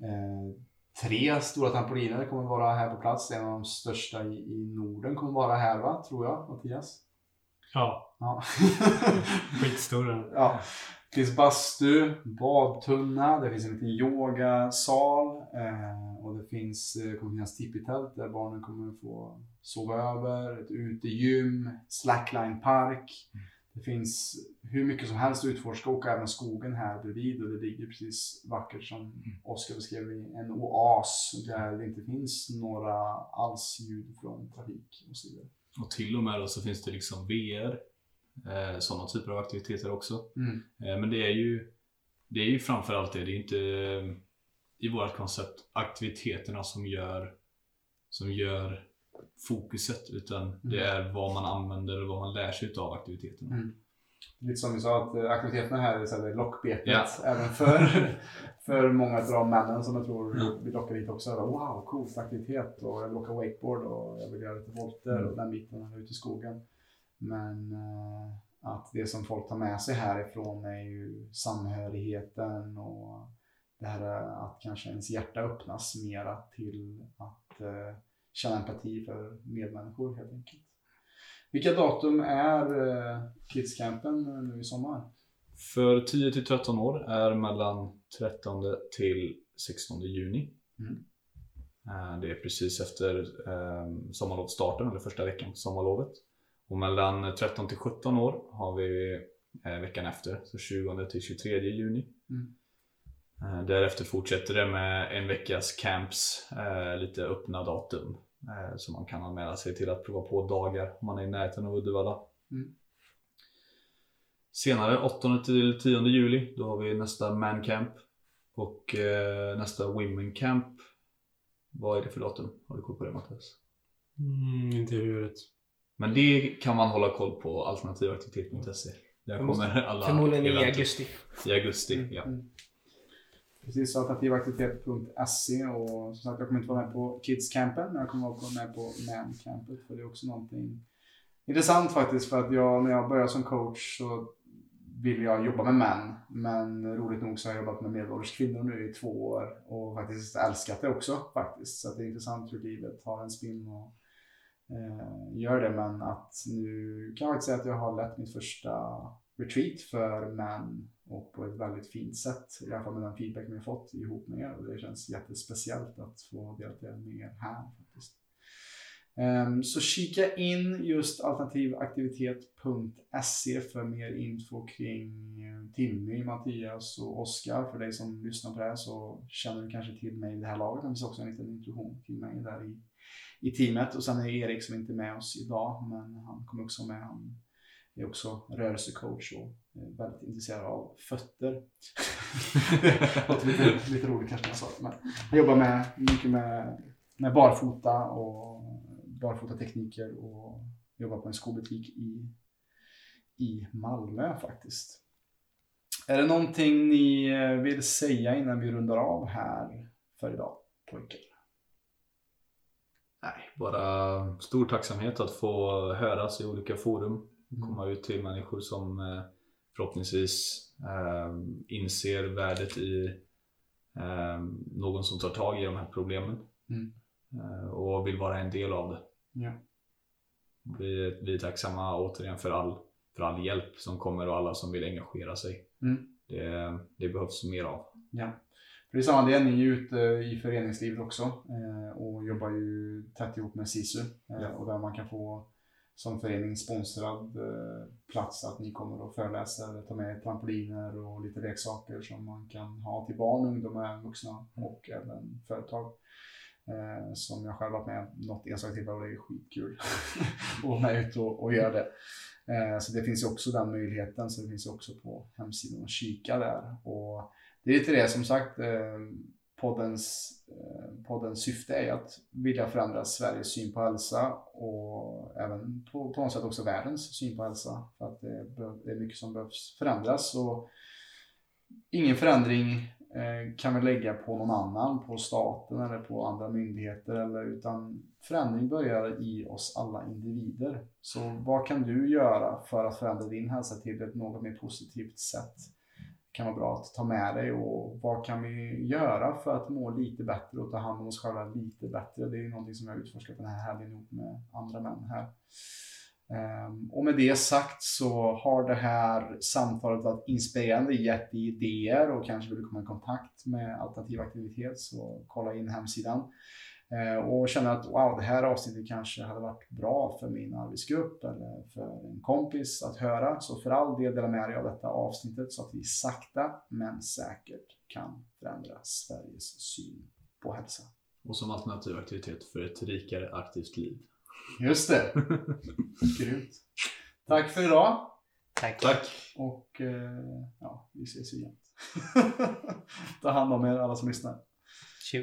eh, tre stora trampoliner kommer vara här på plats. En av de största i, i Norden kommer vara här, va? tror jag, Mattias? Ja, Ja. skitstor den. Ja. Det finns bastu, badtunna, det finns en liten yogasal eh, och det finns, eh, kommer finnas tippitält där barnen kommer få sova över, ett utegym, slackline-park. Det finns hur mycket som helst att utforska och även skogen här bredvid och det ligger precis vackert som Oskar beskrev en oas där det inte finns några alls ljud från trafik och så vidare. Och till och med då så finns det liksom VR, eh, sådana typer av aktiviteter också. Mm. Eh, men det är ju det är ju framförallt det, det är inte eh, i vårt koncept aktiviteterna som gör som gör fokuset utan det är vad man använder och vad man lär sig av aktiviteterna. Mm. Lite som vi sa att eh, aktiviteterna här är så här, lockbetet Ja. även för, för många av de männen som jag tror vi lockar hit också. Wow, coolt aktivitet och jag vill åka wakeboard och jag vill göra lite volter och den biten här ute i skogen. Men eh, att det som folk tar med sig härifrån är ju samhörigheten och det här att kanske ens hjärta öppnas mera till att eh, känna empati för medmänniskor helt enkelt. Vilka datum är eh, Kidscampen nu i sommar? För 10 till 13 år är mellan 13 till 16 juni. Mm. Eh, Det är precis efter eh, sommarlovsstarten, eller första veckan på sommarlovet. Och mellan 13 till 17 år har vi veckan efter, så 20 till 23 juni. Mm. Eh, Därefter fortsätter det med en veckas camps, eh, lite öppna datum. Eh, så man kan anmäla sig till att prova på dagar om man är i närheten av Uddevalla. Mm. Senare, 8 till 10 juli, då har vi nästa man camp. Och eh, nästa women camp. Vad är det för datum? Har du koll på det Mattias? Mm, inte huvudet. Men det kan man hålla koll på alternativaktivitet.se. Där kommer alla Förmodligen i augusti. I augusti, ja. Mm. Precis, alternativaktivitet.se och som sagt jag kommer inte vara med på Kidscampen men jag kommer vara med på Mancampet för det är också någonting intressant faktiskt för att jag när jag började som coach så ville jag jobba med män men roligt nog så har jag jobbat med medelålders kvinnor nu i två år och faktiskt älskat det också faktiskt. Så att det är intressant hur livet har en spinn och eh, gör det men att nu kan jag faktiskt säga att jag har lett mitt första retreat för män och på ett väldigt fint sätt. I alla fall med den feedback vi har fått ihop med er och det känns jättespeciellt att få delta med er här. Faktiskt. Um, så kika in just alternativaktivitet.se för mer info kring Timmy, Mattias och Oskar. För dig som lyssnar på det här så känner du kanske till mig i det här laget. Det finns också en liten introduktion till mig där i, i teamet. Och sen är det Erik som inte är med oss idag men han kommer också med. Han är också rörelsecoach och är väldigt intresserad av fötter. låter lite, lite roligt kanske när jag sa det. Men han jobbar med, mycket med, med barfota och barfotatekniker och jobbar på en skobutik i i Malmö faktiskt. Är det någonting ni eh, vill säga innan vi rundar av här för idag pojkar? Nej, bara stor tacksamhet att få höras i olika forum. Mm. Komma ut till människor som eh, förhoppningsvis eh, inser värdet i eh, någon som tar tag i de här problemen. Mm. Eh, och vill vara en del av det. Ja. Vi, vi är tacksamma återigen för all, för all hjälp som kommer och alla som vill engagera sig. Mm. Det, det behövs mer av. Ja. För det är samma det, ni är ju ute i föreningslivet också eh, och jobbar ju tätt ihop med SISU eh, Ja. och där man kan få som förening sponsrad eh, plats att ni kommer och föreläser tar med trampoliner och lite leksaker som man kan ha till barn, ungdomar, vuxna och även företag. Eh, som jag själv varit med något enstaka tillfälle och det är skitkul att vara med ut och, och göra det. Eh, så det finns ju också den möjligheten, så det finns ju också på hemsidan att kika där. Och det är lite det som sagt, eh, poddens, eh, poddens syfte är att vilja förändra Sveriges syn på hälsa och även på, på något sätt också världens syn på hälsa. För att det, det är mycket som behövs förändras. Och ingen förändring eh, kan vi lägga på någon annan, på staten eller på andra myndigheter. Eller, utan förändring börjar i oss alla individer. Så vad kan du göra för att förändra din hälsa till ett något mer positivt sätt? Kan vara bra att ta med dig och vad kan vi göra för att må lite bättre och ta hand om oss själva lite bättre. Det är ju någonting som jag utforskat den här helgen ihop med andra män här. Ehm, och med det sagt så har det här samtalet varit inspirerande, gett dig idéer och kanske vill du komma i kontakt med Alternativ Aktivitet så kolla in hemsidan. Eh, och känner att wow, det här avsnittet kanske hade varit bra för min arbetsgrupp eller för en kompis att höra. Så för all del dela med dig av detta avsnittet så att vi sakta men säkert kan förändra Sveriges syn på hälsa. Och som alternativ aktivitet för ett rikare aktivt liv. Just det! Grymt! Tack för idag Tack. Tack! och eh, ja, vi ses igen. Ta hand om er alla som lyssnar. Tjo.